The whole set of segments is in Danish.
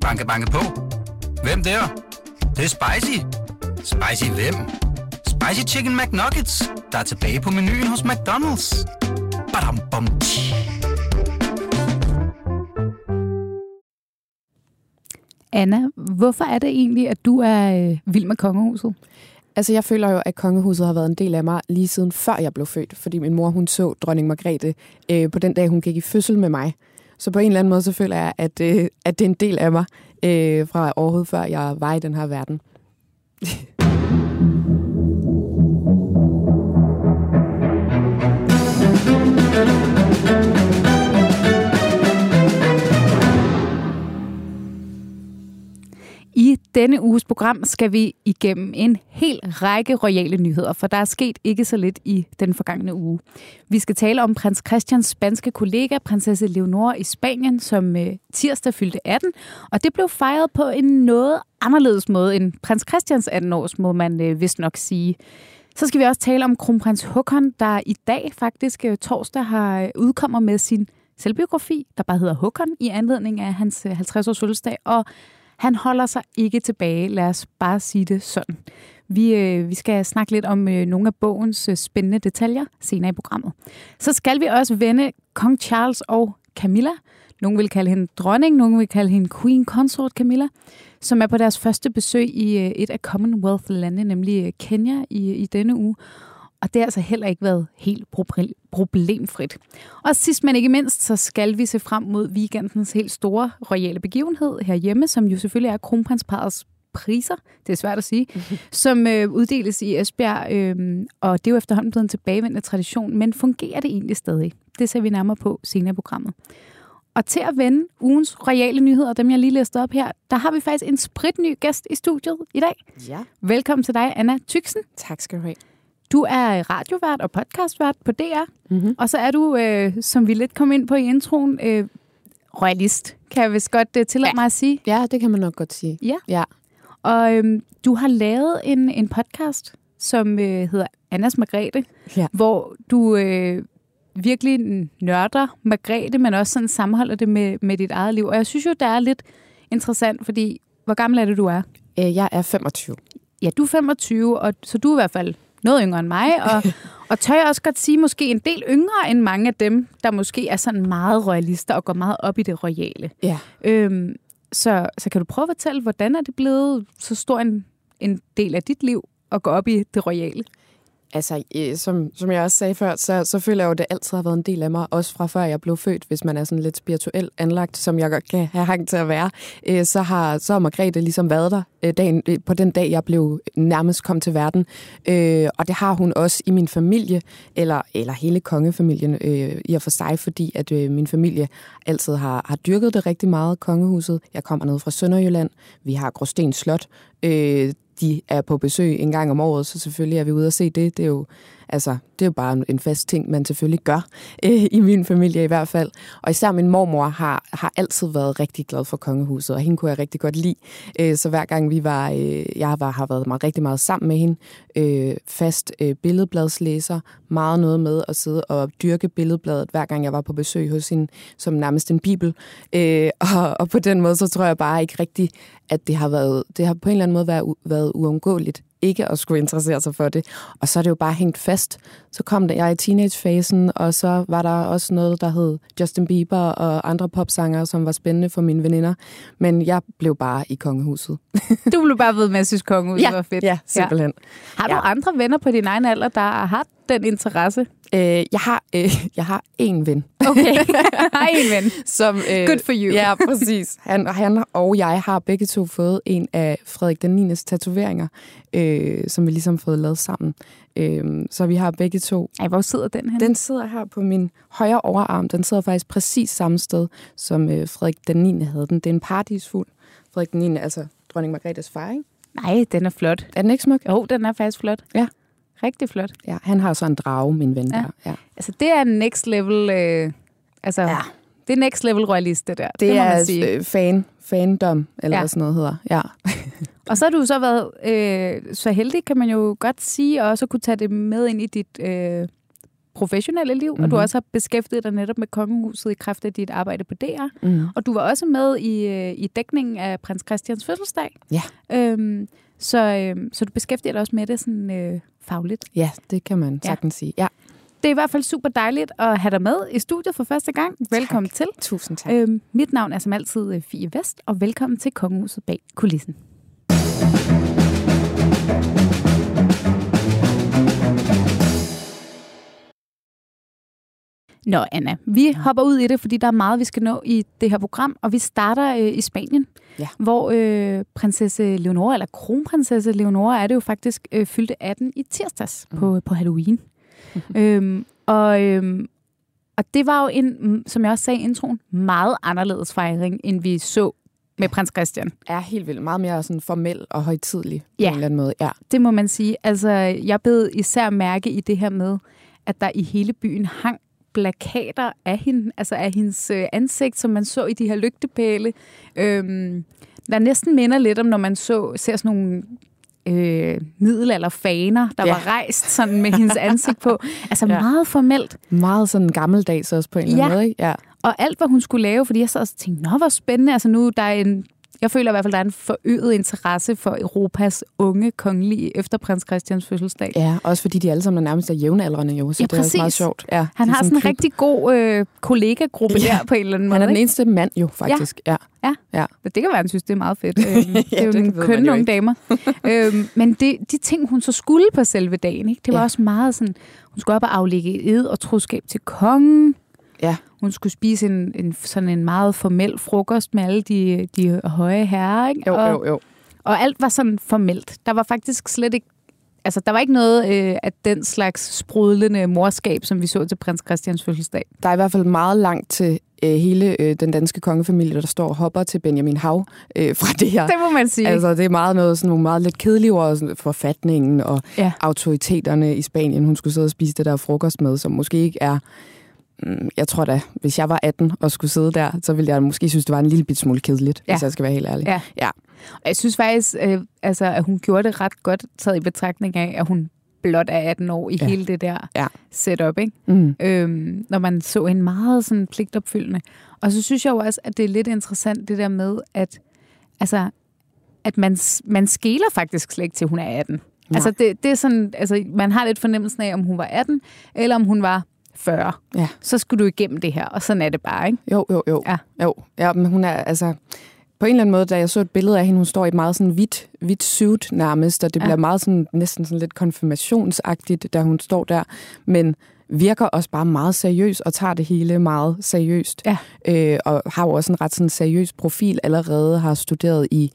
Banke, banke på. Hvem der? Det, det er spicy. Spicy hvem? Spicy Chicken McNuggets, der er tilbage på menuen hos McDonald's. Badum, bom, tji. Anna, hvorfor er det egentlig, at du er øh, vild med kongehuset? Altså, jeg føler jo, at kongehuset har været en del af mig lige siden før jeg blev født, fordi min mor, hun så dronning Margrethe øh, på den dag, hun gik i fødsel med mig. Så på en eller anden måde, så føler jeg, at, øh, at det er en del af mig øh, fra overhovedet før jeg var i den her verden. I denne uges program skal vi igennem en hel række royale nyheder, for der er sket ikke så lidt i den forgangne uge. Vi skal tale om prins Christians spanske kollega, prinsesse Leonora i Spanien, som øh, tirsdag fyldte 18, og det blev fejret på en noget anderledes måde end prins Christians 18 års, må man øh, vist nok sige. Så skal vi også tale om kronprins Håkon, der i dag faktisk øh, torsdag har øh, udkommer med sin selvbiografi, der bare hedder Håkon, i anledning af hans øh, 50-års fødselsdag, og han holder sig ikke tilbage, lad os bare sige det sådan. Vi, øh, vi skal snakke lidt om øh, nogle af bogens øh, spændende detaljer senere i programmet. Så skal vi også vende kong Charles og Camilla. Nogle vil kalde hende dronning, nogle vil kalde hende queen consort Camilla, som er på deres første besøg i øh, et af Commonwealth-lande, nemlig øh, Kenya i, i denne uge. Og det har altså heller ikke været helt problemfrit. Og sidst men ikke mindst, så skal vi se frem mod weekendens helt store royale begivenhed herhjemme, som jo selvfølgelig er kronprinsparets priser, det er svært at sige, som øh, uddeles i Esbjerg, øh, og det er jo efterhånden blevet en tilbagevendende tradition, men fungerer det egentlig stadig? Det ser vi nærmere på senere i programmet. Og til at vende ugens royale nyheder, dem jeg lige læste op her, der har vi faktisk en spritny gæst i studiet i dag. Ja. Velkommen til dig, Anna Tyksen. Tak skal du have. Du er radiovært og podcastvært på DR, Mm-hmm. og så er du, øh, som vi lidt kom ind på i introen, øh, royalist, kan jeg vist godt øh, tillade Ja. mig at sige. Ja, det kan man nok godt sige. Ja. Ja. Og øh, du har lavet en, en podcast, som øh, hedder Annas Margrethe, Ja. hvor du øh, virkelig nørder Margrethe, men også sådan sammenholder det med, med dit eget liv. Og jeg synes jo, det er lidt interessant, fordi hvor gammel er det, du er? Øh, Jeg er 25. Ja, du er 25, og, så du er i hvert fald noget yngre end mig, og, og tør jeg også godt sige, måske en del yngre end mange af dem, der måske er sådan meget royalister og går meget op i det royale. Ja. Øhm, så, så kan du prøve at fortælle, hvordan er det blevet så stor en, en del af dit liv at gå op i det royale? Altså, øh, som, som jeg også sagde før, så, så føler jeg jo, at det altid har været en del af mig, også fra før jeg blev født, hvis man er sådan lidt spirituel anlagt, som jeg godt kan have hang til at være, øh, så, har, så har Margrethe ligesom været der øh, dagen, øh, på den dag, jeg blev nærmest kom til verden. Øh, og det har hun også i min familie, eller, eller hele kongefamilien øh, i og for sig, fordi at øh, min familie altid har, har dyrket det rigtig meget, kongehuset. Jeg kommer ned fra Sønderjylland, vi har Gråsten Slot, øh, de er på besøg en gang om året, så selvfølgelig er vi ude og se det. Det er jo, altså, det er jo bare en fast ting, man selvfølgelig gør, øh, i min familie i hvert fald. Og især min mormor har, har altid været rigtig glad for kongehuset, og hende kunne jeg rigtig godt lide. Øh, så hver gang vi var, øh, jeg var, har været meget, rigtig meget sammen med hende, øh, fast øh, billedbladslæser, meget noget med at sidde og dyrke billedbladet, hver gang jeg var på besøg hos hende, som nærmest en bibel. Øh, og, og på den måde, så tror jeg bare ikke rigtigt, at det har, været, det har på en eller anden måde været, været uundgåeligt ikke at skulle interessere sig for det. Og så er det jo bare hængt fast. Så kom det, jeg i teenagefasen, og så var der også noget, der hed Justin Bieber og andre popsangere, som var spændende for mine veninder. Men jeg blev bare i kongehuset. Du blev bare ved med at synes, kongehuset var fedt. ja simpelthen. Har du Ja. andre venner på din egen alder, der har haft den interesse? Øh, jeg, har, øh, jeg har én ven, Okay, har en ven. som... Øh, Good for you. Ja, præcis. Han, han og jeg har begge to fået en af Frederik den 9. tatoveringer, øh, som vi ligesom har fået lavet sammen. Øh, så vi har begge to. Ej, hvor sidder den her? Den sidder her på min højre overarm. Den sidder faktisk præcis samme sted, som øh, Frederik den 9. havde den. Det er en paradisfugl. Frederik den 9. altså dronning Margrethes far, ikke? Nej, den er flot. Er den ikke smuk? Jo, den er faktisk flot. Ja. Rigtig flot. Ja, han har så en drage, min ven Ja. der. Ja. Altså, det er next level... Øh, altså, Ja. det er next level royalist, det der. Det, må det man er sige. øh, fan, fandom, eller Ja. sådan noget hedder. Ja. Og så har du så været øh, så heldig, kan man jo godt sige, og også kunne tage det med ind i dit øh, professionelle liv, mm-hmm. og du også har beskæftiget dig netop med kongehuset i kraft af dit arbejde på DR. Mm. Og du var også med i, øh, i dækningen af prins Christians fødselsdag. Ja. Øhm, så, øhm, så du beskæftiger dig også med det sådan øh, fagligt. Ja, det kan man sagtens sige. Ja. Det er i hvert fald super dejligt at have dig med i studiet for første gang. Velkommen Tak. til. Tusind tak. Øhm, mit navn er som altid øh, Fie Vest, og velkommen til Kongehuset bag kulissen. Nå, Anna, vi hopper ud i det, fordi der er meget, vi skal nå i det her program, og vi starter øh, i Spanien, Ja. hvor øh, prinsesse Leonora, eller kronprinsesse Leonora, er det jo faktisk øh, fyldte 18 i tirsdags mm. på, på Halloween. øhm, og, øhm, og det var jo en, mm, som jeg også sagde i introen, meget anderledes fejring, end vi så med prins Christian. er helt vildt. Meget mere sådan formel og højtidlig på Ja. en eller anden måde. Ja. Det må man sige. Altså, jeg bed især mærke i det her med, at der i hele byen hang plakater af hende, altså af hendes øh, ansigt, som man så i de her lygtepæle. Øhm, der næsten minder lidt om, når man så ser sådan nogle øh, middelalderfaner, der Ja. var rejst sådan med hendes ansigt på. Altså Ja. ja. meget formelt. Meget sådan gammeldags også på en eller anden Ja. måde. Ikke? Ja. Og alt, hvad hun skulle lave, fordi jeg sad og tænkte, nå, hvor spændende. Altså nu, der er en, jeg føler i hvert fald, der er en forøget interesse for Europas unge kongelige efter prins Christians fødselsdag. ja, også fordi de alle sammen er nærmest er jævnaldrende jo, så Ja, det er meget sjovt. Ja, Han har sådan en klub. rigtig god øh, kollegagruppe Ja. ja. der på en eller anden måde. Han er den eneste mand jo, faktisk. Ja. Ja. Ja. Det kan være, han synes, det er meget fedt. Øhm, det er jo nogle kønne unge damer. øhm, men det, de ting, hun så skulle på selve dagen, ikke? det var Ja. også meget sådan, hun skulle op og aflægge ed og troskab til kongen. Ja. Hun skulle spise en, en, sådan en meget formel frokost med alle de, de høje herrer. Ikke? Jo, og, jo, jo. og alt var sådan formelt. Der var faktisk slet ikke Altså, der var ikke noget øh, af den slags sprudlende morskab, som vi så til prins Christians fødselsdag. Der er i hvert fald meget langt til øh, hele øh, den danske kongefamilie, der står og hopper til Benjamin Hav øh, fra det her. Det må man sige. Altså, det er meget noget, sådan nogle meget lidt kedelige ord, sådan forfatningen og Ja. autoriteterne i Spanien. Hun skulle sidde og spise det der frokost med, som måske ikke er... Mm, Jeg tror da, hvis jeg var 18 og skulle sidde der, så ville jeg måske synes, det var en lille bit smule kedeligt, Ja. hvis jeg skal være helt ærlig. Ja. Ja. Og jeg synes faktisk, øh, altså, at hun gjorde det ret godt, taget i betragtning af, at hun blot er 18 år i Ja. hele det der Ja. setup, ikke? Mm. Øhm, når man så hende meget sådan pligtopfyldende. Og så synes jeg jo også, at det er lidt interessant det der med, at, altså, at man, man skæler faktisk slet ikke til, at hun er 18. Nej. Altså, det, det er sådan, altså, man har lidt fornemmelsen af, om hun var 18, eller om hun var 40. Ja. Så skulle du igennem det her, og sådan er det bare, ikke? Jo, jo, jo. Ja. jo. Ja, men hun er altså... På en eller anden måde, da jeg så et billede af hende, hun står i et meget sådan hvidt, hvidt suit nærmest, og det Ja. bliver meget sådan, næsten sådan lidt konfirmationsagtigt, da hun står der, men virker også bare meget seriøs og tager det hele meget seriøst. Ja. Øh, og har jo også en ret sådan seriøs profil, allerede har studeret i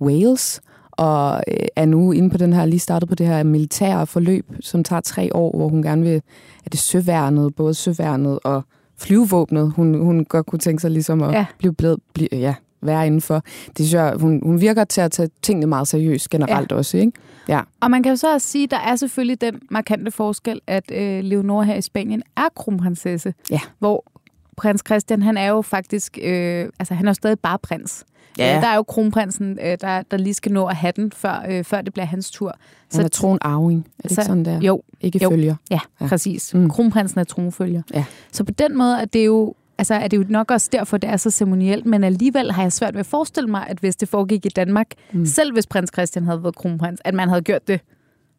Wales, og øh, er nu inde på den her, lige startet på det her militære forløb, som tager tre år, hvor hun gerne vil, er det søværnet, både søværnet og flyvevåbnet, hun, hun godt kunne tænke sig ligesom at Ja. blive blevet, blive, ja, være indenfor. Det synes jeg, hun, hun virker til at tage tingene meget seriøst generelt ja. også, ikke? Ja. Og man kan jo så også sige, at der er selvfølgelig den markante forskel, at øh, Leonora her i Spanien er kronprinsesse. Ja. Hvor prins Christian, han er jo faktisk, øh, altså han er jo stadig bare prins. Ja. Øh, der er jo kronprinsen, øh, der, der lige skal nå at have den, før, øh, før det bliver hans tur. Han er troen arving. Er det så- ikke sådan der? Jo, Ikke jo. følger. ja, Ja. præcis. Mm. Kronprinsen er tronfølger. Ja. Så på den måde er det jo altså er det jo nok også derfor, det er så ceremonielt, men alligevel har jeg svært ved at forestille mig, at hvis det foregik i Danmark, mm. selv hvis prins Christian havde været kronprins, at man havde gjort det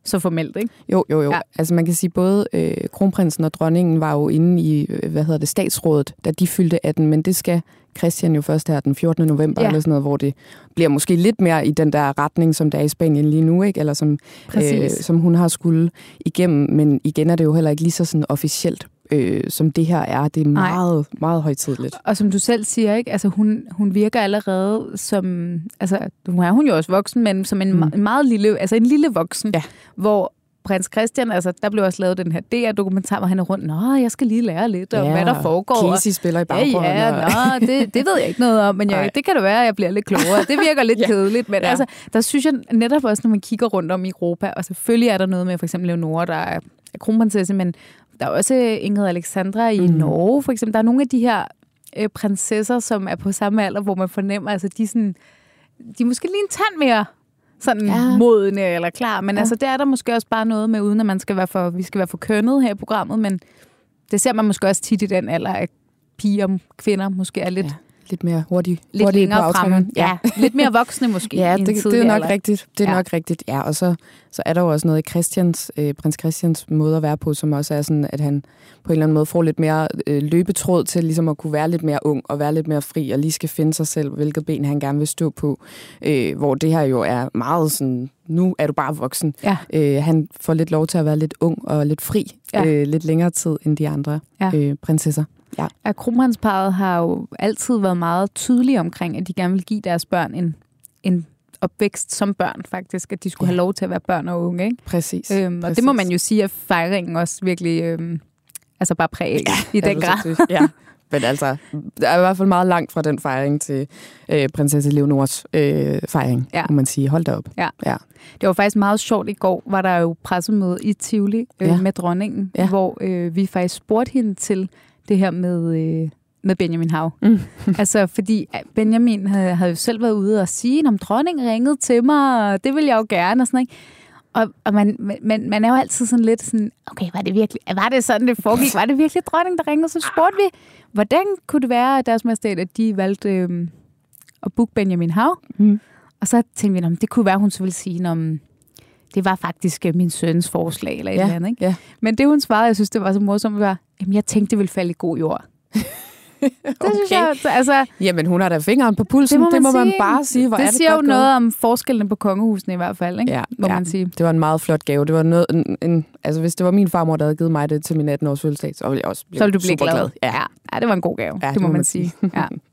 så formelt, ikke? Jo, jo, jo. Ja. Altså man kan sige, både øh, kronprinsen og dronningen var jo inde i, øh, hvad hedder det, statsrådet, da de fyldte 18, men det skal Christian jo først her den 14. november, ja. Eller sådan noget, hvor det bliver måske lidt mere i den der retning, som der er i Spanien lige nu, ikke? Eller som, Præcis. som hun har skulle igennem. Men igen er det jo heller ikke lige så sådan officielt, øh, som det her er. Det er Nej. meget, meget højtidligt. Og som du selv siger, ikke? Altså, hun, hun virker allerede som... Altså, nu er hun jo også voksen, men som en, Mm. en meget lille... Altså en lille voksen. Ja. Hvor prins Christian, altså, der blev også lavet den her DR-dokumentar, hvor han er rundt, Nå, jeg skal lige lære lidt om, hvad der foregår. Casey spiller i Ja, baggrunden. ja, og- nå, det, det ved jeg ikke noget om, men jeg, det kan da være, at jeg bliver lidt klogere. Det virker lidt Ja. ja. kedeligt, men Ja. ja. altså, der synes jeg netop også, når man kigger rundt om i Europa, og selvfølgelig er der noget med for eksempel Leonora, der er er kronprinsesse, men der er også Ingrid Alexandra i Mm. Norge, for eksempel. Der er nogle af de her øh, prinsesser, som er på samme alder, hvor man fornemmer, altså de er sådan, de er måske lige en tand mere sådan Ja. modne eller klar. Men Ja. altså, det er der måske også bare noget med, uden at man skal være for, vi skal være for kønnet her i programmet, men det ser man måske også tit i den alder, at piger, kvinder måske er lidt, ja. Lidt mere hurtig, lidt hurtige længere fremme. Ja. lidt mere voksne måske. Ja, det, det er nok alder. rigtigt. Det er Ja. nok rigtigt. Ja, og så, så er der jo også noget i Christians, øh, prins Christians måde at være på, som også er sådan, at han på en eller anden måde får lidt mere øh, løbetråd til ligesom at kunne være lidt mere ung og være lidt mere fri og lige skal finde sig selv, hvilket ben han gerne vil stå på. Øh, hvor det her jo er meget sådan, nu er du bare voksen. Ja. Øh, han får lidt lov til at være lidt ung og lidt fri Ja. øh, lidt længere tid end de andre Ja. øh, prinsesser. Ja. at kronprinsparet har jo altid været meget tydelige omkring, at de gerne vil give deres børn en, en opvækst som børn, faktisk. At de skulle Ja. have lov til at være børn og unge. Ikke? Præcis. Øhm, og Præcis. det må man jo sige, at fejringen også virkelig øhm, altså bare præger ja, i den grad. Ja. Men altså, der er i hvert fald meget langt fra den fejring til øh, prinsesse Leonors øh, fejring, Ja. må man sige. Hold da op. Det var faktisk meget sjovt. I går var der jo pressemøde i Tivoli øh, Ja. med dronningen, Ja. hvor øh, vi faktisk spurgte hende til det her med, øh, med Benjamin Hav. Mm. altså, fordi øh, Benjamin havde, havde jo selv været ude og sige, om dronningen ringede til mig, og det vil jeg jo gerne, og sådan ikke. Og, og man, man, man er jo altid sådan lidt sådan, okay, var det virkelig, var det sådan, det foregik? Var det virkelig dronningen, der ringede? Så spurgte vi, hvordan kunne det være, at deres majestæt, at de valgte øh, at booke Benjamin Hav? Mm. Og så tænkte vi, "Nå, men det kunne være, hun så ville sige, om det var faktisk øh, min søns forslag, eller et Ja, eller andet. Ikke? ja. Men det, hun svarede, jeg synes, det var så morsomt, var, jamen, jeg tænkte, det ville falde i god jord. Det synes jeg, altså, Jamen, hun har da fingeren på pulsen. det må man, det må man sige. bare sige. Hvor det er det siger jo noget om forskellen på kongehusene i hvert fald, ikke? Ja, må ja. man sige. Det var en meget flot gave. Det var noget, en, en, altså, hvis det var min farmor, der havde givet mig det til min 18-års fødselsdag, så ville jeg også blive Så du blive super glad. Ja. ja. ja, det var en god gave, Ja, det må man sige. Ja.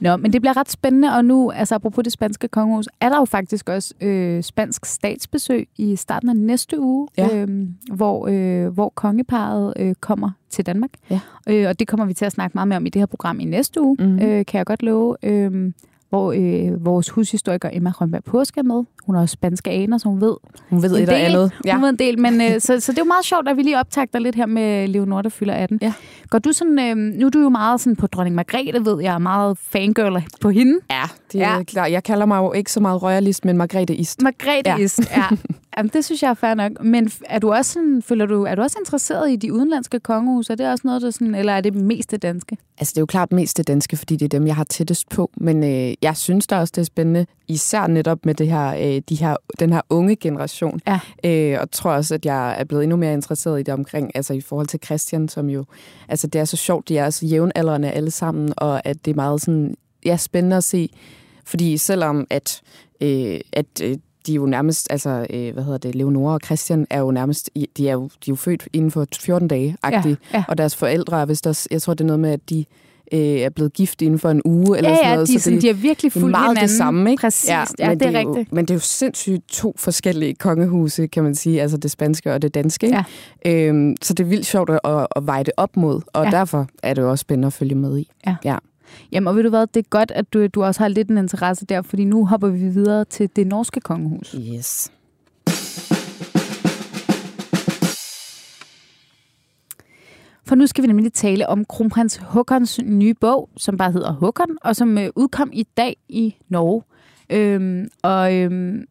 Nå, men det bliver ret spændende, og nu, altså apropos det spanske kongehus, er der jo faktisk også øh, spansk statsbesøg i starten af næste uge, Ja. øh, hvor, øh, hvor kongeparet øh, kommer til Danmark. Ja. Øh, og det kommer vi til at snakke meget mere om i det her program i næste uge, Mhm. mm-hmm. øh, kan jeg godt love. Øh, hvor øh, vores hushistoriker Emma Rønberg Påske er med. Hun har også spanske aner, så hun ved Hun ved En et del. andet. Ja. Hun ved en del, men øh, så, så det er jo meget sjovt, at vi lige optager lidt her med Leonor, der fylder 18. Ja. Går du sådan, øh, nu er du jo meget sådan på dronning Margrethe, ved jeg, er meget fangirl på hende. Ja, det er Ja. klart. Jeg kalder mig jo ikke så meget royalist, men Margrethe Ist. Margrethe Ja. ja. Jamen, det synes jeg er fair nok. Men er du også sådan, føler du, er du også interesseret i de udenlandske kongehus? Er det også noget, der sådan, eller er det mest det danske? Altså, det er jo klart mest det danske, fordi det er dem, jeg har tættest på. Men øh, jeg synes da også, det er spændende, især netop med det her, øh, de her, den her unge generation. Ja. Øh, og tror også, at jeg er blevet endnu mere interesseret i det omkring, altså i forhold til Christian, som jo, altså det er så sjovt, de er så jævnaldrende alle sammen, og at det er meget sådan, ja, spændende at se. Fordi selvom at, øh, at øh, de er jo nærmest, altså, øh, hvad hedder det, Leonora og Christian er jo nærmest, de er jo, de er jo født inden for 14 dage, Ja, ja. og deres forældre er vist også, jeg tror, det er noget med, at de øh, er blevet gift inden for en uge, eller ja, sådan ja, noget. de, er så sådan, det, de har virkelig det er fulgt meget hinanden. det samme, ikke? Præcis, ja, ja men det er, jo, rigtigt. Men det er jo sindssygt to forskellige kongehuse, kan man sige, altså det spanske og det danske. Ikke? Ja. Øhm, så det er vildt sjovt at, at, at veje det op mod, og Ja. ja. derfor er det jo også spændende at følge med i. Jamen, og ved du hvad, det er godt, at du, du også har lidt en interesse der, fordi nu hopper vi videre til det norske kongehus. Yes. For nu skal vi nemlig tale om kronprins Håkons nye bog, som bare hedder Håkon, og som øh, udkom i dag i Norge. Øhm, og øhm,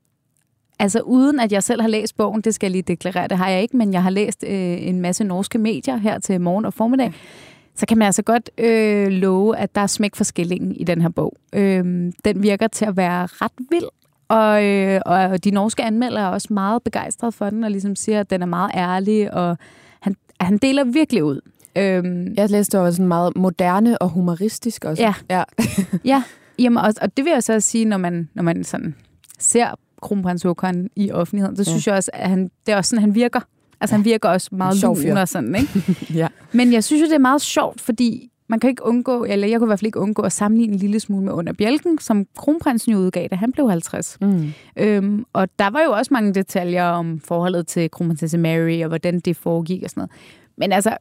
altså uden at jeg selv har læst bogen, det skal jeg lige deklarere, det har jeg ikke, men jeg har læst øh, en masse norske medier her til morgen og formiddag, så kan man altså godt øh, love, at der er smæk for skillingen i den her bog. Øhm, den virker til at være ret vild, og, øh, og de norske anmeldere er også meget begejstrede for den, og ligesom siger, at den er meget ærlig, og han, deler virkelig ud. Øhm, Jeg læste, det var sådan meget moderne og humoristisk også. Ja. ja. Ja, jamen, og, og det vil jeg så sige, når man, når man sådan ser kronprins Håkon i offentligheden, så Ja. synes jeg også, at han, det er også sådan, han virker. Altså, han virker også meget lun og sådan, ikke? ja. Men jeg synes jo, det er meget sjovt, fordi man kan ikke undgå, eller jeg kunne i hvert fald ikke undgå at sammenligne en lille smule med Under Bjælken, som kronprinsen jo udgav, da han blev 50. Mm. Øhm, og der var jo også mange detaljer om forholdet til kronprinsesse Mary, og hvordan det foregik og sådan noget. Men altså,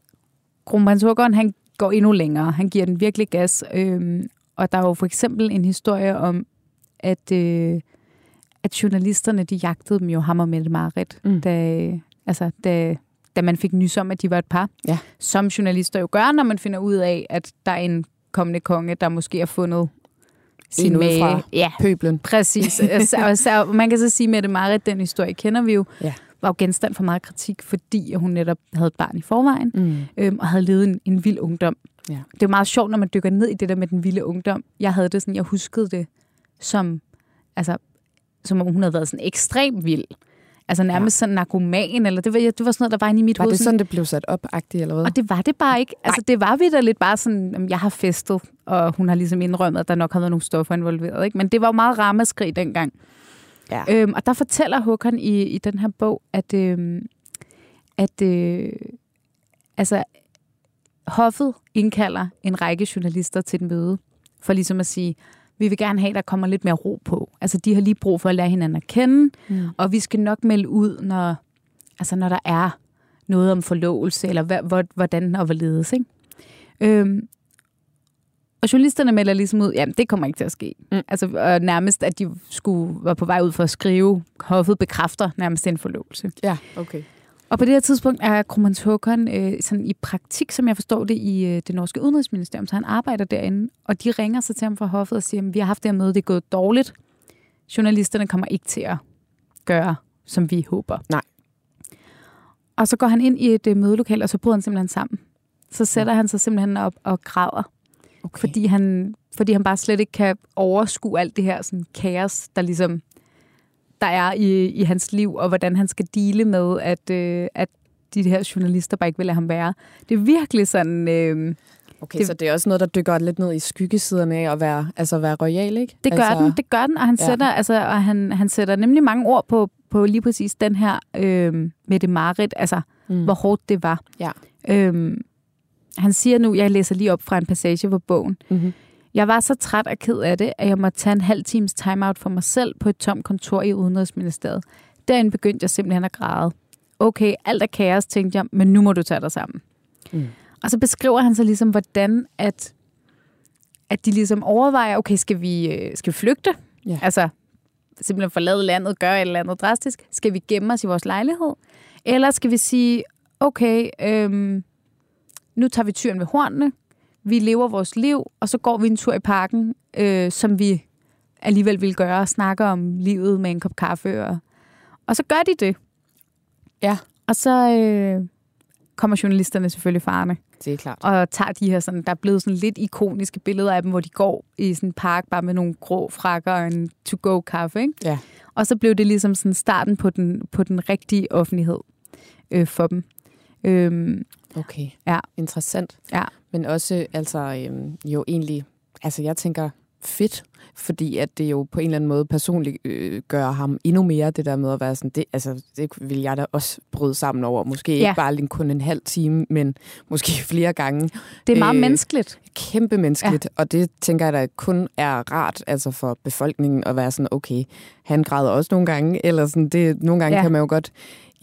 kronprins Håkon, han går endnu længere. Han giver den virkelig gas. Øhm, og der er jo for eksempel en historie om, at, øh, at journalisterne, de jagtede dem jo, ham og Mette Marit, Mm. da, altså, da, da man fik nys om, at de var et par. Ja. Som journalister jo gør, når man finder ud af, at der er en kommende konge, der måske har fundet sin En mage. udefra. Ja, Pøblen. præcis. Og så, man kan så sige, at Mette Marit, den historie kender vi jo, Ja. var jo genstand for meget kritik, fordi hun netop havde et barn i forvejen, Mm. øhm, og havde levet en, en vild ungdom. Ja. Det er jo meget sjovt, når man dykker ned i det der med den vilde ungdom. Jeg havde det sådan, jeg huskede det som, altså, som om hun havde været sådan ekstremt vild. Altså nærmest ja. sådan narkoman, eller det var, det var sådan noget, der var inde i mit Var hoved. det sådan- sådan, det blev sat op, agtigt, eller hvad? og det var det bare ikke. Altså, det var vi da lidt bare sådan, jeg har festet, og hun har ligesom indrømmet, at der nok har været nogle stoffer involveret. Ikke? Men det var jo meget ramaskrig dengang. Ja. Øhm, og der fortæller Håkon i, i den her bog, at, øhm, at øh, altså, hoffet indkalder en række journalister til et møde, for ligesom at sige, vi vil gerne have, at der kommer lidt mere ro på. Altså, de har lige brug for at lære hinanden at kende, Mm. og vi skal nok melde ud, når, altså, når der er noget om forlovelse, eller hvordan og hvorledes. Ikke? Øhm, og journalisterne melder ligesom ud, jamen det kommer ikke til at ske. Mm. Altså og nærmest, at de skulle være på vej ud for at skrive, hoffet bekræfter nærmest en forlovelse. Ja, okay. Og på det her tidspunkt er Krumans Håkon øh, sådan i praktik, som jeg forstår det, i øh, det norske udenrigsministerium, så han arbejder derinde, og de ringer så til ham fra hoffet og siger, at vi har haft det her møde, det er gået dårligt. Journalisterne kommer ikke til at gøre, som vi håber. Nej. Og så går han ind i et øh, mødelokal, og så bryder han simpelthen sammen. Så sætter han sig simpelthen op og græder, okay. fordi han, fordi han bare slet ikke kan overskue alt det her sådan, kaos, der ligesom der er i, i hans liv, og hvordan han skal dele med, at, øh, at de her journalister bare ikke vil lade ham være. Det er virkelig sådan... Øh, okay, det- så det er også noget, der dykker lidt ned i skyggesiderne af at være, altså være royal, ikke? det gør altså, den, det gør den, og han Ja. sætter, altså, og han, han sætter nemlig mange ord på, på lige præcis den her øh, med det Marit, altså Mm. hvor hårdt det var. Ja. Øhm, han siger nu, jeg læser lige op fra en passage på bogen, Mm-hmm. Jeg var så træt og ked af det, at jeg måtte tage en halv times timeout for mig selv på et tomt kontor i Udenrigsministeriet. Derinde begyndte jeg simpelthen at græde. Okay, alt er kaos, tænkte jeg, men nu må du tage dig sammen. Mm. Og så beskriver han så ligesom, hvordan at, at de ligesom overvejer, okay, skal vi, øh, skal vi flygte? Ja. Altså simpelthen forlade landet, gøre et eller andet drastisk. Skal vi gemme os i vores lejlighed? Eller skal vi sige, okay, øhm, nu tager vi tyren ved hornene, vi lever vores liv, og så går vi en tur i parken, øh, som vi alligevel vil gøre, og snakker om livet med en kop kaffe. Og, og så gør de det. Ja. Og så øh, kommer journalisterne selvfølgelig farne, Det er klart. og tager de her sådan, der er blevet sådan lidt ikoniske billeder af dem, hvor de går i sådan en park, bare med nogle grå frakker og en to-go-kaffe, ikke? Ja. Og så blev det ligesom sådan starten på den, på den rigtige offentlighed øh, for dem. Øhm, Okay. Ja. Interessant. Ja. Men også, altså, øhm, jo egentlig, altså jeg tænker fedt, fordi at det jo på en eller anden måde personligt øh, gør ham endnu mere det der med at være sådan, det, altså det vil jeg da også bryde sammen over. Måske ja. Ikke bare lige kun en halv time, men måske flere gange. det er meget Øh, menneskeligt. Kæmpe menneskeligt, ja. og det tænker jeg da kun er rart altså for befolkningen at være sådan, okay, han græder også nogle gange, eller sådan, det, nogle gange. Ja. kan man jo godt,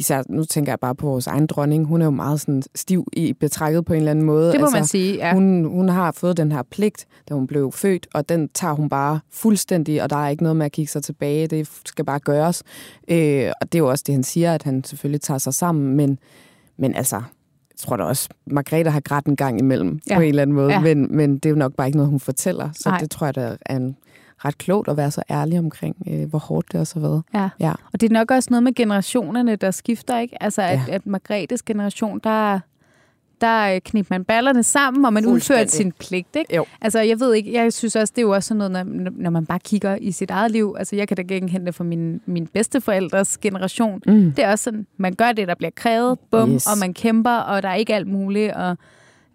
især nu tænker jeg bare på vores egen dronning, hun er jo meget sådan stiv i betrækket på en eller anden måde. Det må altså, man sige, ja. Hun, hun har fået den her pligt, da hun blev født, og den tager hun bare fuldstændig, og der er ikke noget med at kigge sig tilbage. Det skal bare gøres. Øh, og det er jo også det, han siger, at han selvfølgelig tager sig sammen, men, men altså, jeg tror da også, Margrethe har grædt en gang imellem ja. På en eller anden måde. Ja. men, men det er jo nok bare ikke noget, hun fortæller. Så Nej. det tror jeg, der er en, ret klogt at være så ærlig omkring, øh, hvor hårdt det også har været. Ja. Ja. Og det er nok også noget med generationerne, der skifter, ikke? Altså, at, Ja. at Margrethes generation, der, der øh, knep man ballerne sammen, og man udførte sin pligt, ikke? Jo. Altså, jeg ved ikke, jeg synes også, det er jo også sådan noget, når, når man bare kigger i sit eget liv. Altså, jeg kan da genkende det fra min, min bedsteforældres generation. Mm. Det er også sådan, man gør det, der bliver krævet, bum, Yes. og man kæmper, og der er ikke alt muligt, og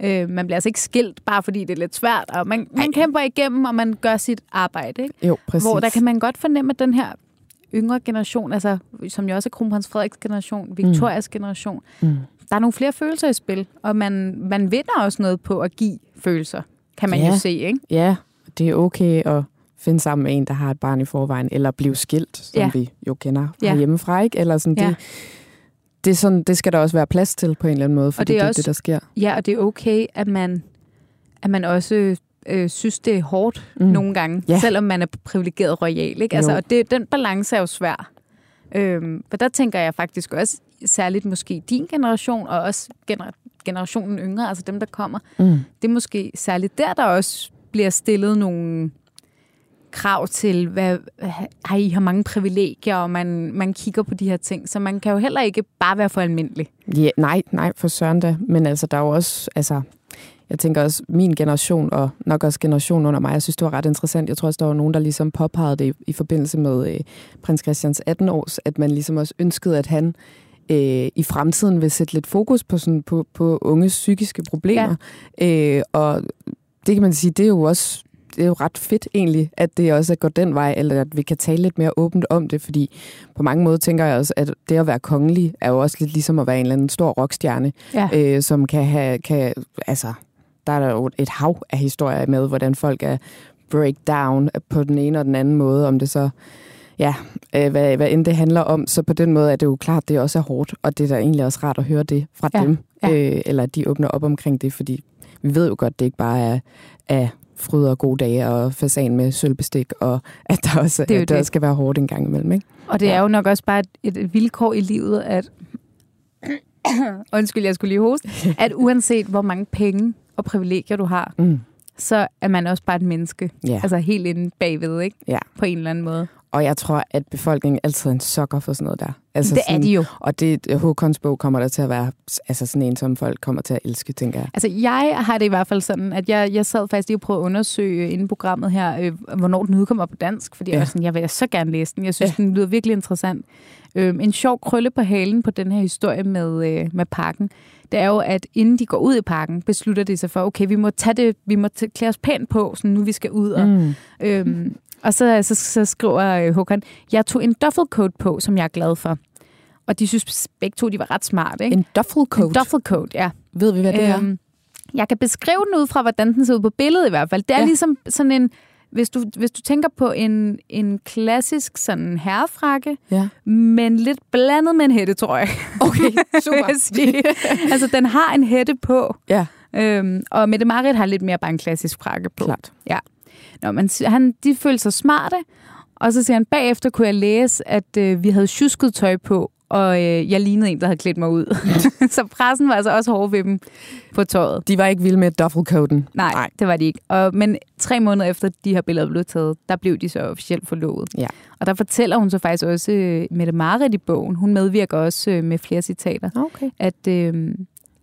øh, man bliver altså ikke skilt, bare fordi det er lidt svært, og man, man kæmper igennem, og man gør sit arbejde, ikke? Jo, præcis. Hvor der kan man godt fornemme, at den her yngre generation, altså, som jo også er kronprins Frederiks generation, Victorias mm. generation, Mm. der er nogle flere følelser i spil, og man, man vinder også noget på at give følelser, kan man Ja. jo se, ikke? Ja, det er okay at finde sammen med en, der har et barn i forvejen, eller blive skilt, som Ja. vi jo kender Ja. ja. hjemmefra, ikke? Eller sådan, Ja. det, det, er sådan, det skal der også være plads til på en eller anden måde, fordi det er det også- det, der sker. Ja, og det er okay, at man, at man også øh, synes, det er hårdt mm. nogle gange, Ja. selvom man er privilegeret royal, ikke? Altså, Jo. og det, den balance er jo svær. Øhm, for der tænker jeg faktisk også, særligt måske din generation, og også gener- generationen yngre, altså dem, der kommer, Mm. det er måske særligt der, der også bliver stillet nogle krav til, hvad, ej, I har mange privilegier, og man, man kigger på de her ting. Så man kan jo heller ikke bare være for almindelig. Ja, nej, nej, for søren da. Men altså, der er jo også, altså, jeg tænker også, min generation, og nok også generationen under mig, jeg synes, det var ret interessant. Jeg tror også, der var nogen, der ligesom påpegede det i, i forbindelse med øh, prins Christians 18 års, at man ligesom også ønskede, at han øh, i fremtiden vil sætte lidt fokus på, sådan, på, på unges psykiske problemer. Ja. Øh, og det kan man sige, det er jo også det er jo ret fedt egentlig, at det også går den vej, eller at vi kan tale lidt mere åbent om det, fordi på mange måder tænker jeg også, at det at være kongelig er jo også lidt ligesom at være en eller anden stor rockstjerne, ja. øh, som kan have, kan, altså, der er der jo et hav af historier med, hvordan folk er breakdown på den ene og den anden måde, om det så ja, øh, hvad, hvad end det handler om. Så på den måde er det jo klart, at det også er hårdt, og det er da egentlig også rart at høre det fra ja, dem, ja. Øh, eller at de åbner op omkring det, fordi vi ved jo godt, at det ikke bare er, er fryd og gode dage og fasan med sølvbestik, og at der også, det at der det. skal være hårdt en gang imellem. Ikke? Og det ja. er jo nok også bare et, et vilkår i livet, at undskyld, jeg skulle lige hoste, at uanset hvor mange penge og privilegier du har, mm. så er man også bare et menneske. Ja. Altså helt inde bagved, ikke? Ja. På en eller anden måde. Og jeg tror, at befolkningen altid er en sokker for sådan noget der. Altså det sådan, er de jo. Og det Håkons bog kommer der til at være altså sådan en, som folk kommer til at elske, tænker jeg. Altså jeg har det i hvert fald sådan, at jeg, jeg sad faktisk lige og prøvede at undersøge inden programmet her, øh, hvornår den udkommer på dansk, fordi ja. jeg, var sådan, jeg vil så gerne læse den. Jeg synes, ja. den lyder virkelig interessant. Øh, en sjov krølle på halen på den her historie med, øh, med parken, det er jo, at inden de går ud i parken, beslutter de sig for, okay, vi må tage det, vi må klæde os pænt på, så nu vi skal ud. Og, mm. øhm, og så, så, så skriver øh, Håkon, jeg tog en duffelcoat på, som jeg er glad for. Og de synes begge to, de var ret smarte. Ikke? En duffelcoat? En duffelcoat, ja. Ved vi, hvad det øhm, er? Jeg kan beskrive den ud fra, hvordan den ser ud på billedet i hvert fald. Det er ja. ligesom sådan en... Hvis du, hvis du tænker på en, en klassisk sådan herrefrakke, ja. men lidt blandet med en hætte, tror jeg. Okay, super. altså, den har en hætte på. Ja. Øhm, og Mette Marit har lidt mere bare en klassisk frakke på. Klart. Ja. Nå, men han, de følte sig smarte, og så siger han, bagefter kunne jeg læse, at øh, vi havde tjusket tøj på, og øh, jeg lignede en, der havde klædt mig ud. så pressen var altså også hård ved dem på tøjet. De var ikke vilde med duffelcoaten? Nej, Nej, det var de ikke. Og, men tre måneder efter de her billeder blev taget, der blev de så officielt forlovet. Ja. Og der fortæller hun så faktisk også øh, Mette Marit i bogen, hun medvirker også øh, med flere citater, okay. at, øh,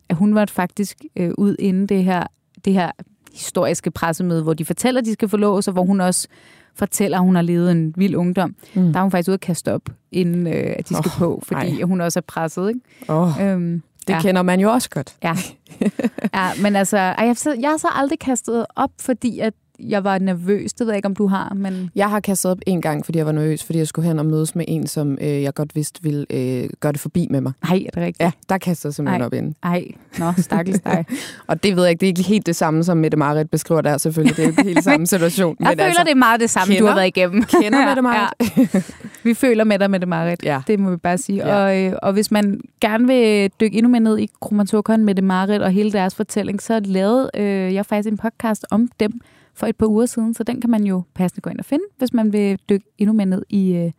at hun var faktisk øh, ud inden det her, det her historiske pressemøde, hvor de fortæller, at de skal forlås, og hvor hun også fortæller, at hun har levet en vild ungdom. Mm. Der er hun faktisk ude at kaste op, inden øh, at de skal oh, på, fordi ej. hun også er presset. Ikke? Oh. Øhm, det ja. kender man jo også godt. Ja, ja men altså, jeg har, så aldrig kastet op, fordi at jeg var nervøs. Det ved jeg ikke, om du har, men... Jeg har kastet op en gang, fordi jeg var nervøs, fordi jeg skulle hen og mødes med en, som øh, jeg godt vidste ville øh, gøre det forbi med mig. Nej, er det rigtigt? Ja, der kastede jeg simpelthen Ej. op ind. Nej, nå, stakkels dig. og det ved jeg ikke, det er ikke helt det samme, som Mette Marit beskriver der, selvfølgelig. Det er ikke helt samme situation. jeg men føler, altså, det er meget det samme, kender, du har været igennem. Kender Mette Marit? ja. Vi føler med dig, Mette Marit. Ja. Det må vi bare sige. Ja. Og, øh, og hvis man gerne vil dykke endnu mere ned i Kromatokon, Mette Marit og hele deres fortælling, så lavede øh, jeg faktisk en podcast om dem, for et par uger siden, så den kan man jo passende gå ind og finde, hvis man vil dykke endnu mere ned i, øh,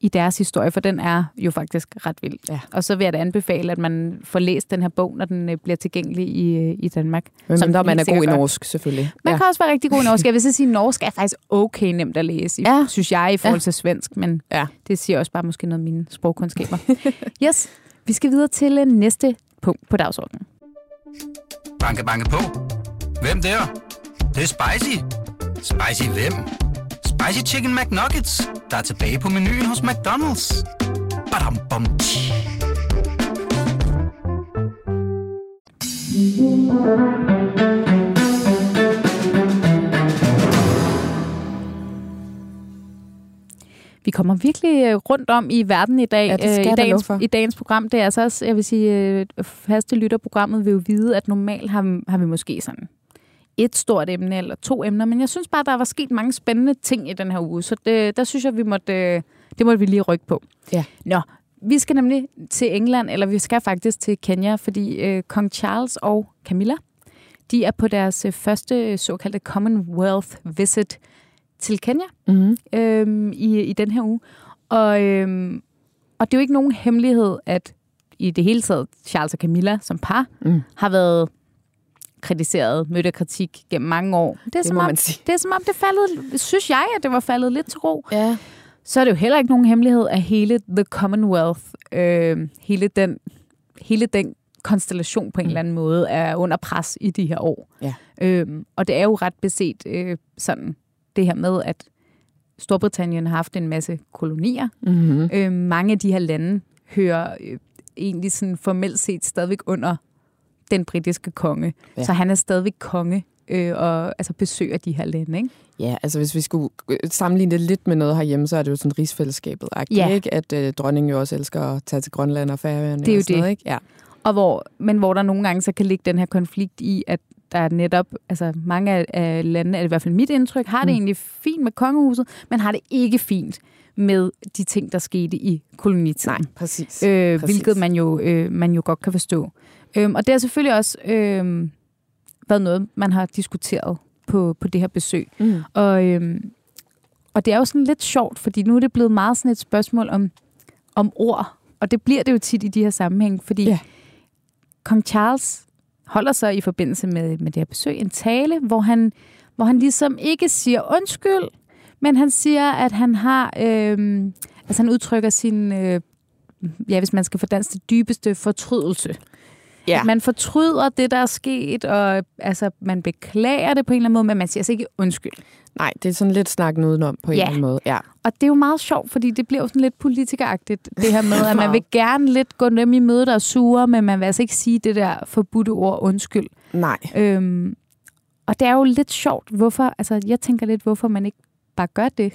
i deres historie, for den er jo faktisk ret vild. Ja. Og så vil jeg da anbefale, at man får læst den her bog, når den øh, bliver tilgængelig i, øh, i Danmark. Men som man er god i norsk, selvfølgelig. Man ja. kan også være rigtig god i norsk. Jeg vil så sige, at norsk er faktisk okay nemt at læse, ja. synes jeg, i forhold til ja. svensk, men ja. det siger også bare måske noget af mine sprogkundskaber. yes, vi skal videre til næste punkt på dagsordenen. Banke, banke på. Hvem der? Det er spicy. Spicy hvem? Spicy Chicken McNuggets, der er tilbage på menuen hos McDonald's. Badum, bom, Vi kommer virkelig øh, rundt om i verden i dag. Ja, det skal øh, I, dagens, I dagens program. Det er altså også, jeg vil sige, øh, faste lytterprogrammet vil jo vide, at normalt har, har vi måske sådan et stort emne eller to emner, men jeg synes bare, der var sket mange spændende ting i den her uge, så det, der synes jeg, vi måtte, det måtte vi lige rykke på. Ja. Nå, vi skal nemlig til England, eller vi skal faktisk til Kenya, fordi øh, kong Charles og Camilla, de er på deres øh, første såkaldte Commonwealth visit til Kenya mm-hmm. øhm, i, i den her uge. Og, øhm, og det er jo ikke nogen hemmelighed, at i det hele taget Charles og Camilla som par mm. har været kritiseret, mødt af kritik gennem mange år. Det er, Det som om, det er som om, det faldet, synes jeg, at det var faldet lidt til ro. Ja. Så er det jo heller ikke nogen hemmelighed, at hele The Commonwealth, øh, hele, den, hele den konstellation på en eller anden måde, er under pres i de her år. Ja. Øhm, og det er jo ret beset øh, sådan det her med, at Storbritannien har haft en masse kolonier. Mm-hmm. Øh, mange af de her lande hører øh, egentlig sådan formelt set stadigvæk under den britiske konge. Ja. Så han er stadigvæk konge øh, og altså besøger de her lande, ikke? Ja, altså hvis vi skulle øh, sammenligne det lidt med noget herhjemme, så er det jo sådan rigsfællesskabet Ja. ikke? At øh, dronningen jo også elsker at tage til Grønland og Færøerne. Det er jo og sådan det. Noget, ikke? Ja. Og hvor, men hvor der nogle gange så kan ligge den her konflikt i, at der er netop, altså mange af, af landene, er i hvert fald mit indtryk, har det Mm. egentlig fint med kongehuset, men har det ikke fint med de ting, der skete i kolonitiden. Nej, præcis. øh, præcis. hvilket man jo, øh, man jo godt kan forstå. Øhm, og det har selvfølgelig også øh, været noget, man har diskuteret på, på det her besøg. Mm. Og, øhm, og det er jo sådan lidt sjovt, fordi nu er det blevet meget sådan et spørgsmål om, om ord. Og det bliver det jo tit i de her sammenhæng, fordi Ja. kong Charles holder sig i forbindelse med, med det her besøg en tale, hvor han, hvor han ligesom ikke siger undskyld, men han siger, at han har, øhm, altså han udtrykker sin, øh, ja, hvis man skal få dansk, det dybeste fortrydelse. Ja. At man fortryder det, der er sket, og altså, man beklager det på en eller anden måde, men man siger altså ikke undskyld. Nej, det er sådan lidt snakken udenom på en Ja. eller anden måde. Ja. Og det er jo meget sjovt, fordi det bliver jo sådan lidt politikeragtigt, det her med, at man vil gerne lidt gå dem i møde, der er sure, men man vil altså ikke sige det der forbudte ord undskyld. Nej. Øhm, og det er jo lidt sjovt, hvorfor, altså jeg tænker lidt, hvorfor man ikke bare gør det.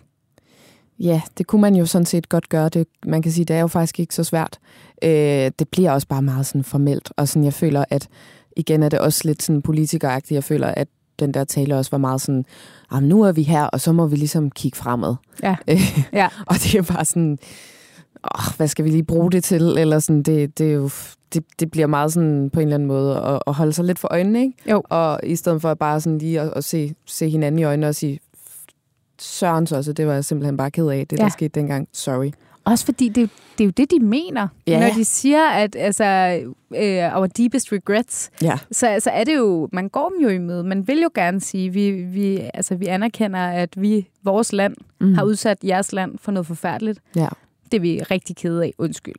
Ja, det kunne man jo sådan set godt gøre. Det, man kan sige, det er jo faktisk ikke så svært. Øh, det bliver også bare meget sådan formelt, og sådan, jeg føler, at igen er det også lidt sådan politikeragtigt. Jeg føler, at den der tale også var meget sådan, nu er vi her, og så må vi ligesom kigge fremad. Ja. Øh, Ja. og det er bare sådan, åh, hvad skal vi lige bruge det til? Eller sådan, det, det, er jo, det, det bliver meget sådan på en eller anden måde at, at holde sig lidt for øjnene, ikke? Jo. Og i stedet for bare sådan lige at, at se, se hinanden i øjnene og sige, Sørens også, det var jeg simpelthen bare ked af, det. Ja. der skete dengang. Sorry. Også fordi det, det er jo det, de mener. Ja. Når de siger, at altså, uh, our deepest regrets, Ja. så altså, er det jo, man går dem jo i møde. Man vil jo gerne sige, vi, vi, altså, vi anerkender, at vi, vores land, Mm. har udsat jeres land for noget forfærdeligt. Ja. Det er vi rigtig kede af. Undskyld.